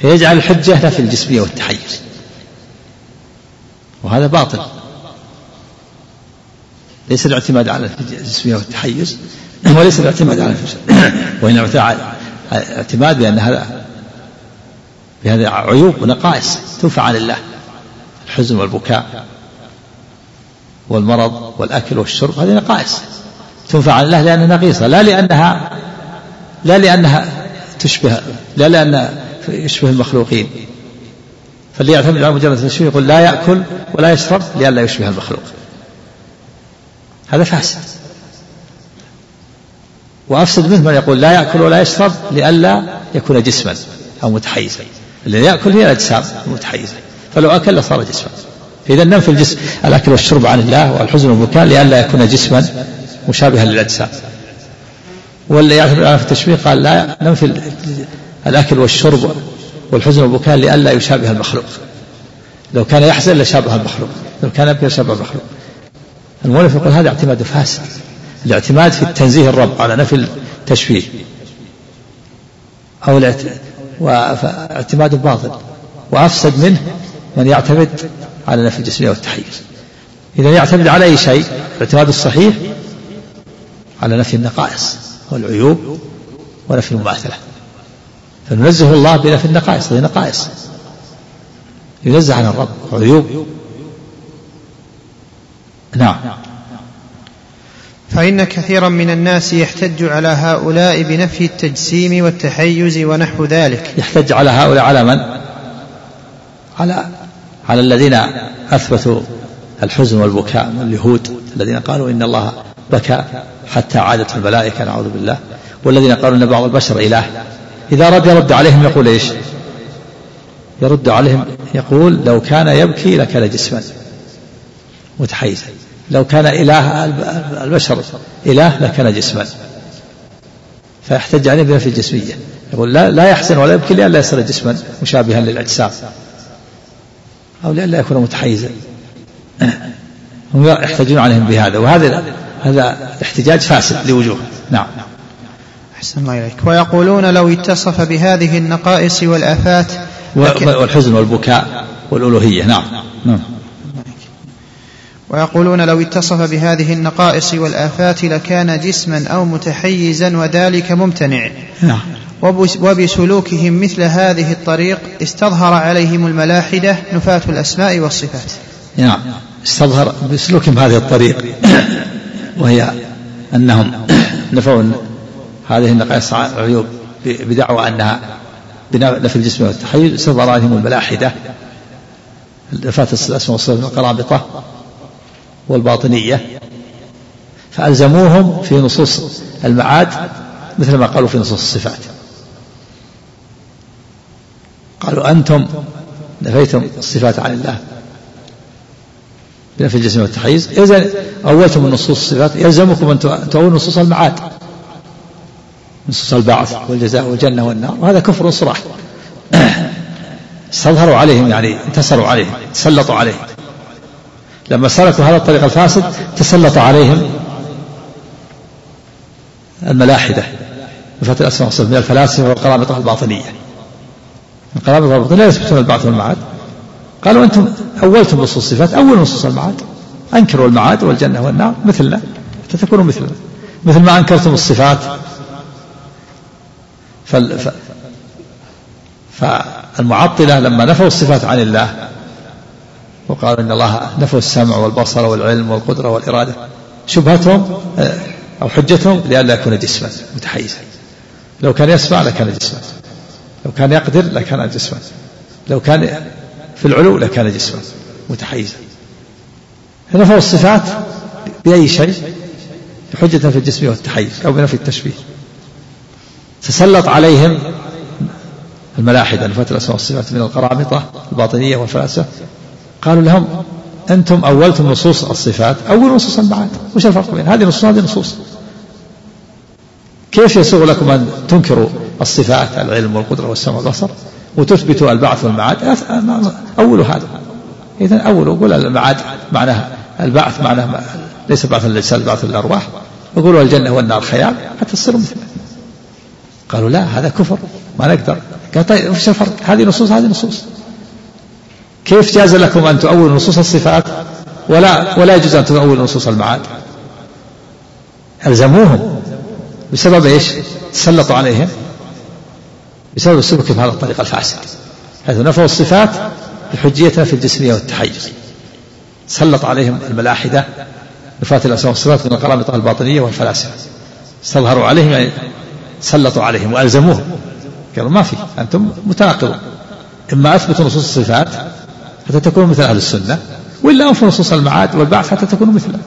فيجعل الحجة في الجسمية والتحيز. وهذا باطل. ليس الاعتماد على الجسمية والتحيز وليس الاعتماد على وإنما الاعتماد بأن هذا بهذه عيوب ونقائص تنفى عن الله الحزن والبكاء والمرض والأكل والشرب هذه نقائص تنفع عن الله لأنها نقيصة لا لأنها لا لأنها تشبه لا لأن يشبه المخلوقين. فاللي يعتمد على مجرد التشبيه يقول لا يأكل ولا يشرب لئلا يشبه المخلوق. هذا فاسد وأفسد منه من يقول لا يأكل ولا يشرب لئلا يكون جسما أو متحيزا. الذي يأكل هي الأجسام المتحيزة فلو أكل لصار جسما. فإذا ننفي الجسم. الأكل والشرب عن الله والحزن والبكاء لئلا يكون جسما مشابها للأجسام. واللي يعتمد على التشبيه قال لا ننفي الأكل والشرب والحزن والبكاء لئلا يشابه المخلوق. لو كان يحزن لشابه المخلوق. لو كان يبكي لشابه المخلوق. المؤلف يقول هذا اعتماد فاسد الاعتماد في تنزيه الرب على نفي التشبيه أو اعتماد باطل وأفسد منه من يعتمد على نفي الجسمية والتحيز إذا يعتمد على أي شيء الاعتماد الصحيح على نفي النقائص والعيوب ونفي المماثلة. فننزه الله بنفي النقائص هذه نقائص ينزه عن الرب عيوب نعم. فإن كثيرا من الناس يحتج على هؤلاء بنفي التجسيم والتحيز ونحو ذلك. يحتج على هؤلاء على من؟ على على الذين أثبتوا الحزن والبكاء من اليهود الذين قالوا إن الله بكى حتى عادت الملائكة نعوذ بالله. والذين قالوا إن بعض البشر إله. إذا رد يرد عليهم يقول إيش؟ يرد عليهم يقول لو كان يبكي لكان جسما متحيزا. لو كان إله البشر إله لكان جسما فيحتج عليه بنفي الجسمية. يقول لا, لا يحزن ولا يبكي لئلا يصير جسما مشابها للأجسام. أو لئلا يكون متحيزا. هم يحتجون عليهم بهذا. وهذا هذا الاحتجاج فاسد لوجوه نعم. أحسن الله إليك. ويقولون لو اتصف بهذه النقائص والآفات والحزن والبكاء والألوهية. نعم. نعم. ويقولون لو اتصف بهذه النقائص والآفات لكان جسما أو متحيزا وذلك ممتنع. نعم. وبسلوكهم مثل هذه الطريق استظهر عليهم الملاحدة نفاة الأسماء والصفات. نعم. استظهر بسلوكهم هذه الطريق. وهي أنهم نفوا هذه النقائص العيوب بدعوى أنها بنفي الجسم والتحيز استظهر عليهم الملاحدة. نفاة الأسماء والصفات القرابطة. والباطنية فألزموهم في نصوص المعاد مثل ما قالوا في نصوص الصفات. قالوا أنتم نفيتم الصفات عن الله بنفي الجسم والتحيز. إذا أولتم نصوص الصفات يلزمكم أن تؤولوا نصوص المعاد نصوص البعث والجزاء والجنة والنار. وهذا كفر صراح. استظهروا عليهم يعني انتصروا عليهم تسلطوا عليهم. لما سلكوا هذا الطريق الفاسد تسلط عليهم الملاحدة وفات الأسماء والصفات من الفلاسفة والقرامطة الباطنية. القرامطة الباطنية لا يثبتون البعث والمعاد. قالوا أنتم أولتم نصوص الصفات أول نصوص المعاد. أنكروا المعاد والجنة والنار مثلنا. فتكونوا مثلنا. مثل ما أنكرتم الصفات. فال ف... فالمعطلة لما نفوا الصفات عن الله وقالوا إن الله نفوا السمع والبصر والعلم والقدرة والإرادة. شبهتهم آه، أو حجتهم لئلا يكون جسما متحيزا. لو كان يسمع لكان جسما. لو كان يقدر لكان جسما. لو كان في العلو لكان جسما متحيزا. نفوا الصفات بأي شيء؟ حجة في الجسم والتحيز أو بنفي التشبيه. تسلط عليهم الملاحدة نفاة الأسماء والصفات من القرامطة الباطنية والفلاسفة. قالوا لهم أنتم أولتم نصوص الصفات أول نصوص المعاد وش الفرق بين هذه نصوص هذه نصوص كيف يسوغ لكم أن تنكروا الصفات العلم والقدرة والسمع والبصر وتثبتوا البعث والمعاد؟ أولوا هذا. إذا أولوا قول المعاد معناها البعث معناه ليس بعث الأجساد بعث الأرواح. وقولوا الجنة والنار خيال حتى تصيروا مثله قالوا لا هذا كفر ما نقدر. قال طيب وش الفرق؟ هذه نصوص هذه نصوص. كيف جاز لكم أن تؤولوا نصوص الصفات؟ ولا ولا يجوز أن تؤولوا نصوص المعاد. ألزموهم. بسبب إيش؟ تسلطوا عليهم. بسبب سلوكهم هذا الطريق الفاسد. حيث نفوا الصفات بحجيتها في الجسمية والتحيز. سلط عليهم الملاحدة نفاة الأسماء والصفات من القرامطة الباطنية والفلاسفة. استظهروا عليهم يعني سلطوا عليهم وألزموهم. قالوا ما في أنتم متناقضون. إما أثبتوا نصوص الصفات حتى تكونوا مثل أهل السنة وإلا أنفوا نصوص المعاد والبعث حتى تكونوا مثله.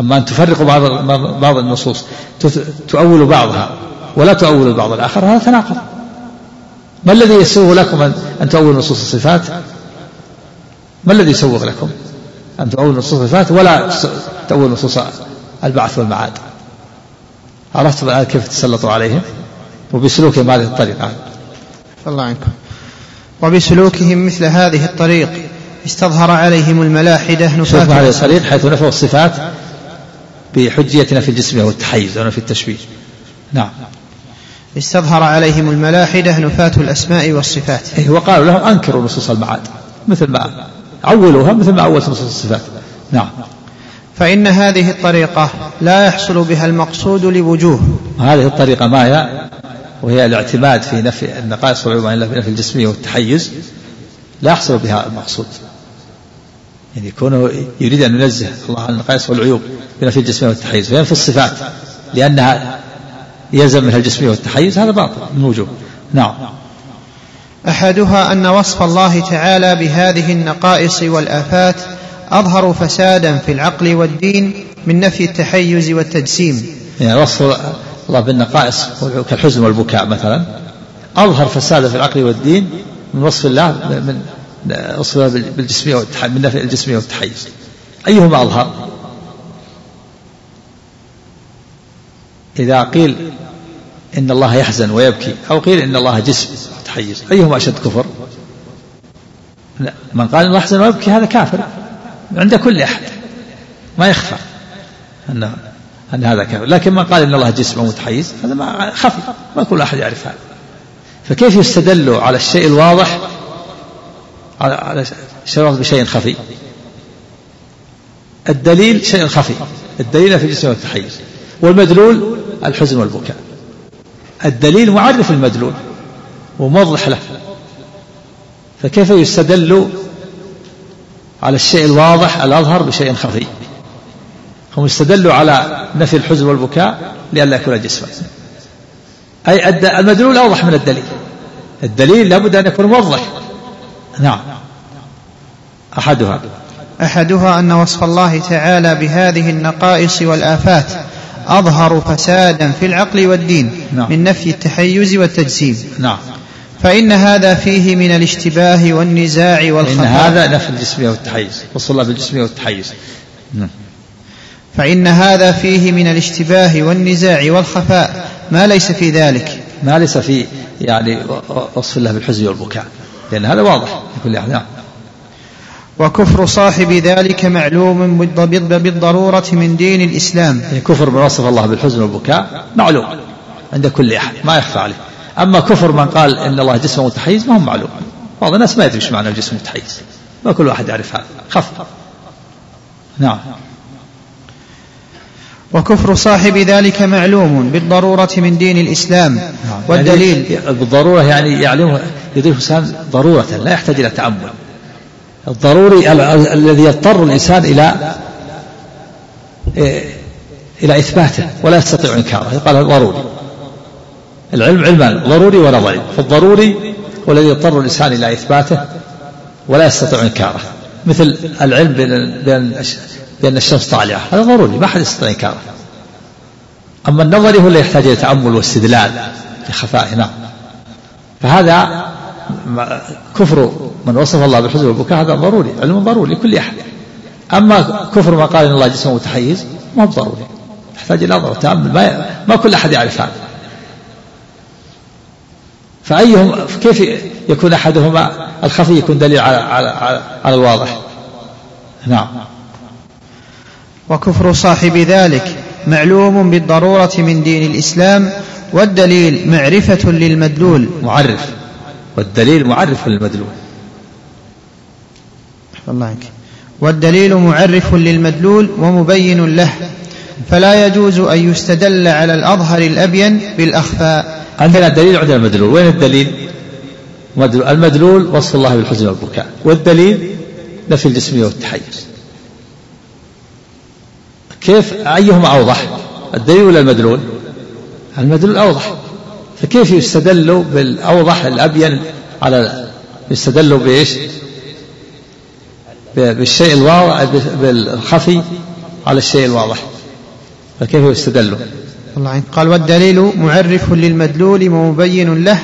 أما أن تفرقوا بعض بعض النصوص تؤولوا بعضها ولا تؤولوا البعض الآخر هذا تناقض. ما الذي يسوغ لكم أن, تؤولوا نصوص الصفات؟ ما الذي يسوغ لكم أن تؤولوا نصوص الصفات ولا تؤولوا نصوص البعث والمعاد؟ عرفتم الآن كيف تسلطوا عليهم؟ وبسلوكهم هذه الطريقة. الله عنكم وبسلوكهم مثل هذه الطريق استظهر عليهم الملاحدة نفاة هذا الطريق حيث نفوا الصفات بحجية في الجسم والتحيز أو في التشبيه. نعم. استظهر عليهم الملاحدة نفاة الأسماء والصفات. إيه وقالوا لهم أنكروا نصوص المعاد مثل ما عولوها مثل ما عولت نصوص الصفات. نعم. فإن هذه الطريقة لا يحصل بها المقصود لوجوه. هذه الطريقة ما هي؟ وهي الاعتماد في نفي النقائص والعيوب عن الله في نفي الجسمية والتحيز لا يحصل بها المقصود. يعني يكون يريد أن ينزه الله عن النقائص والعيوب بنفي الجسمية والتحيز. وينفي الصفات لأنها يلزم منها الجسمية والتحيز هذا باطل من وجوه. نعم. أحدها أن وصف الله تعالى بهذه النقائص والآفات أظهر فسادا في العقل والدين من نفي التحيز والتجسيم. يعني وصف الله بالنقائص كالحزن والبكاء مثلا. أظهر فسادا في العقل والدين من وصف الله من وصف الله بالجسمية والتحيز من نفي الجسمية والتحيز. أيهما أظهر؟ إذا قيل إن الله يحزن ويبكي أو قيل إن الله جسم متحيز أيهما أشد كفر؟ لا. من قال إن الله يحزن ويبكي هذا كافر عند كل أحد ما يخفى أن أن هذا كافر. لكن من قال إن الله جسم متحيز هذا ما خفي ما كل أحد يعرف هذا. فكيف يستدل على الشيء الواضح؟ على على الشيء بشيء خفي. الدليل شيء خفي. الدليل في الجسم والتحيز والمدلول الحزن والبكاء. الدليل معرف المدلول وموضح له. فكيف يستدل على الشيء الواضح الأظهر بشيء خفي؟ هم استدلوا على نفي الحزن والبكاء لئلا يكون جسما أي المدلول أوضح من الدليل. الدليل لابد أن يكون موضح. نعم. أحدها. أحدها أن وصف الله تعالى بهذه النقائص والآفات أظهر فسادا في العقل والدين نعم. من نفي التحيز والتجسيم. نعم. فإن هذا فيه من الاشتباه والنزاع إن والخفاء هذا نفي الجسمية والتحيز. وصل الله بالجسمية والتحيز. نعم. فإن هذا فيه من الاشتباه والنزاع والخفاء. ما ليس في ذلك. ما ليس في يعني وصف الله بالحزن والبكاء. لأن هذا واضح لكل أحد نعم وكفر صاحب ذلك معلوم بالض- بالضرورة من دين الإسلام. يعني كفر من وصف الله بالحزن والبكاء معلوم عند كل أحد ما يخفى عليه. أما كفر من قال إن الله جسم متحيز ما هو معلوم. بعض الناس ما يدري إيش معنى الجسم متحيز ما كل واحد يعرف هذا. خف. نعم. وكفر صاحب ذلك معلوم بالضرورة من دين الإسلام نعم. والدليل. يعني بالضرورة يعني يعلمه يدرك الإنسان ضرورة لا يحتاج إلى تأمل. الضروري ال- ال- الذي يضطر الإنسان إلى إيه، إلى إثباته ولا يستطيع إنكاره. هذا ضروري. العلم علمان ضروري ونظري فالضروري هو الذي يضطر الإنسان إلى إثباته ولا يستطيع إنكاره. مثل العلم بأن بأن الش- بأن الشمس طالعة. هذا ضروري ما حد يستطيع إنكاره. أما النظري هو اللي يحتاج إلى تأمل واستدلال لخفائه نعم فهذا كفر من وصف الله بالحزن والبكاء هذا ضروري علم ضروري لكل أحد. أما كفر ما قال إن الله جسم متحيز ما هو ضروري يحتاج إلى نظر وتأمل. ما, ما كل أحد يعرف هذا. فأيهم كيف يكون أحدهما الخفي يكون دليل على على على, على الواضح؟ نعم. وكفر صاحب ذلك معلوم بالضرورة من دين الإسلام والدليل معرفة للمدلول. معرف. والدليل معرف للمدلول. الله عنك والدليل معرف للمدلول ومبين له. فلا يجوز أن يستدل على الأظهر الأبين بالأخفاء. عندنا الدليل عندنا المدلول. وين الدليل؟ مدلول المدلول وصف الله بالحزن والبكاء. والدليل نفي الجسمية والتحيز. كيف أيهما أوضح؟ الدليل ولا المدلول؟ المدلول أوضح. فكيف يستدل بالأوضح الأبين على يستدل بإيش؟ بالشيء الواضح بالخفي على الشيء الواضح. فكيف يستدل؟ الله عنك قال والدليل معرف للمدلول ومبين له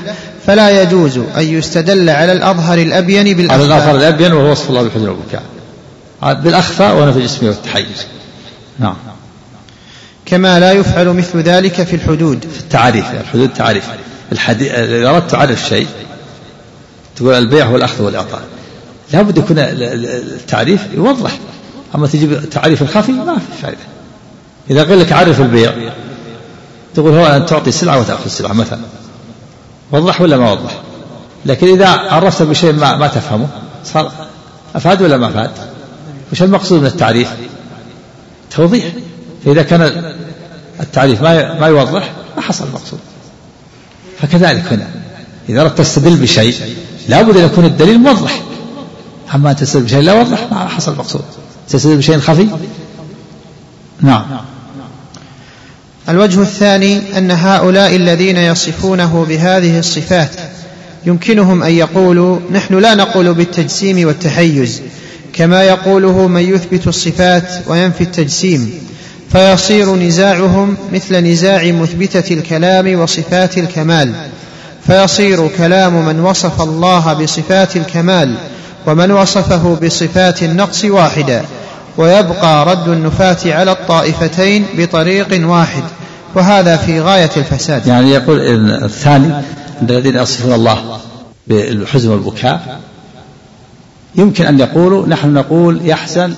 فلا يجوز أن يستدل على الأظهر الأبين على الآخر بالأخفاء الأبين وهو وصف الله بالحزن والبكاء بالأخفاء ونفي الجسمية والتحيز. نعم. كما لا يفعل مثل ذلك في الحدود. في التعريف الحدود تعريف الحديث إذا أردت تعرف شيء تقول البيع هو الأخذ والإعطاء لابد يكون التعريف يوضح. أما تجيب التعريف الخفي ما في فائدة. إذا قال لك عرف البيع تقول هو أن تعطي سلعة وتأخذ سلعة مثلا. وضح ولا ما وضح؟ لكن إذا عرفت بشيء ما, ما تفهمه صار أفاد ولا ما أفاد؟ وش المقصود من التعريف؟ توضيح. فإذا كان التعريف ما ما يوضح ما حصل المقصود فكذلك هنا إذا أردت تستدل بشيء لابد أن يكون الدليل موضح. أما تستدل بشيء لا يوضح ما حصل المقصود تستدل بشيء خفي؟ نعم. الوجه الثاني أن هؤلاء الذين يصفونه بهذه الصفات يمكنهم أن يقولوا نحن لا نقول بالتجسيم والتحيز كما يقوله من يثبت الصفات وينفي التجسيم فيصير نزاعهم مثل نزاع مثبتة الكلام وصفات الكمال فيصير كلام من وصف الله بصفات الكمال ومن وصفه بصفات النقص واحدا ويبقى رد النفاة على الطائفتين بطريق واحد وهذا في غاية الفساد. يعني يقول الثاني الذين يصفون الله بالحزن والبكاء يمكن أن يقولوا نحن نقول يحزن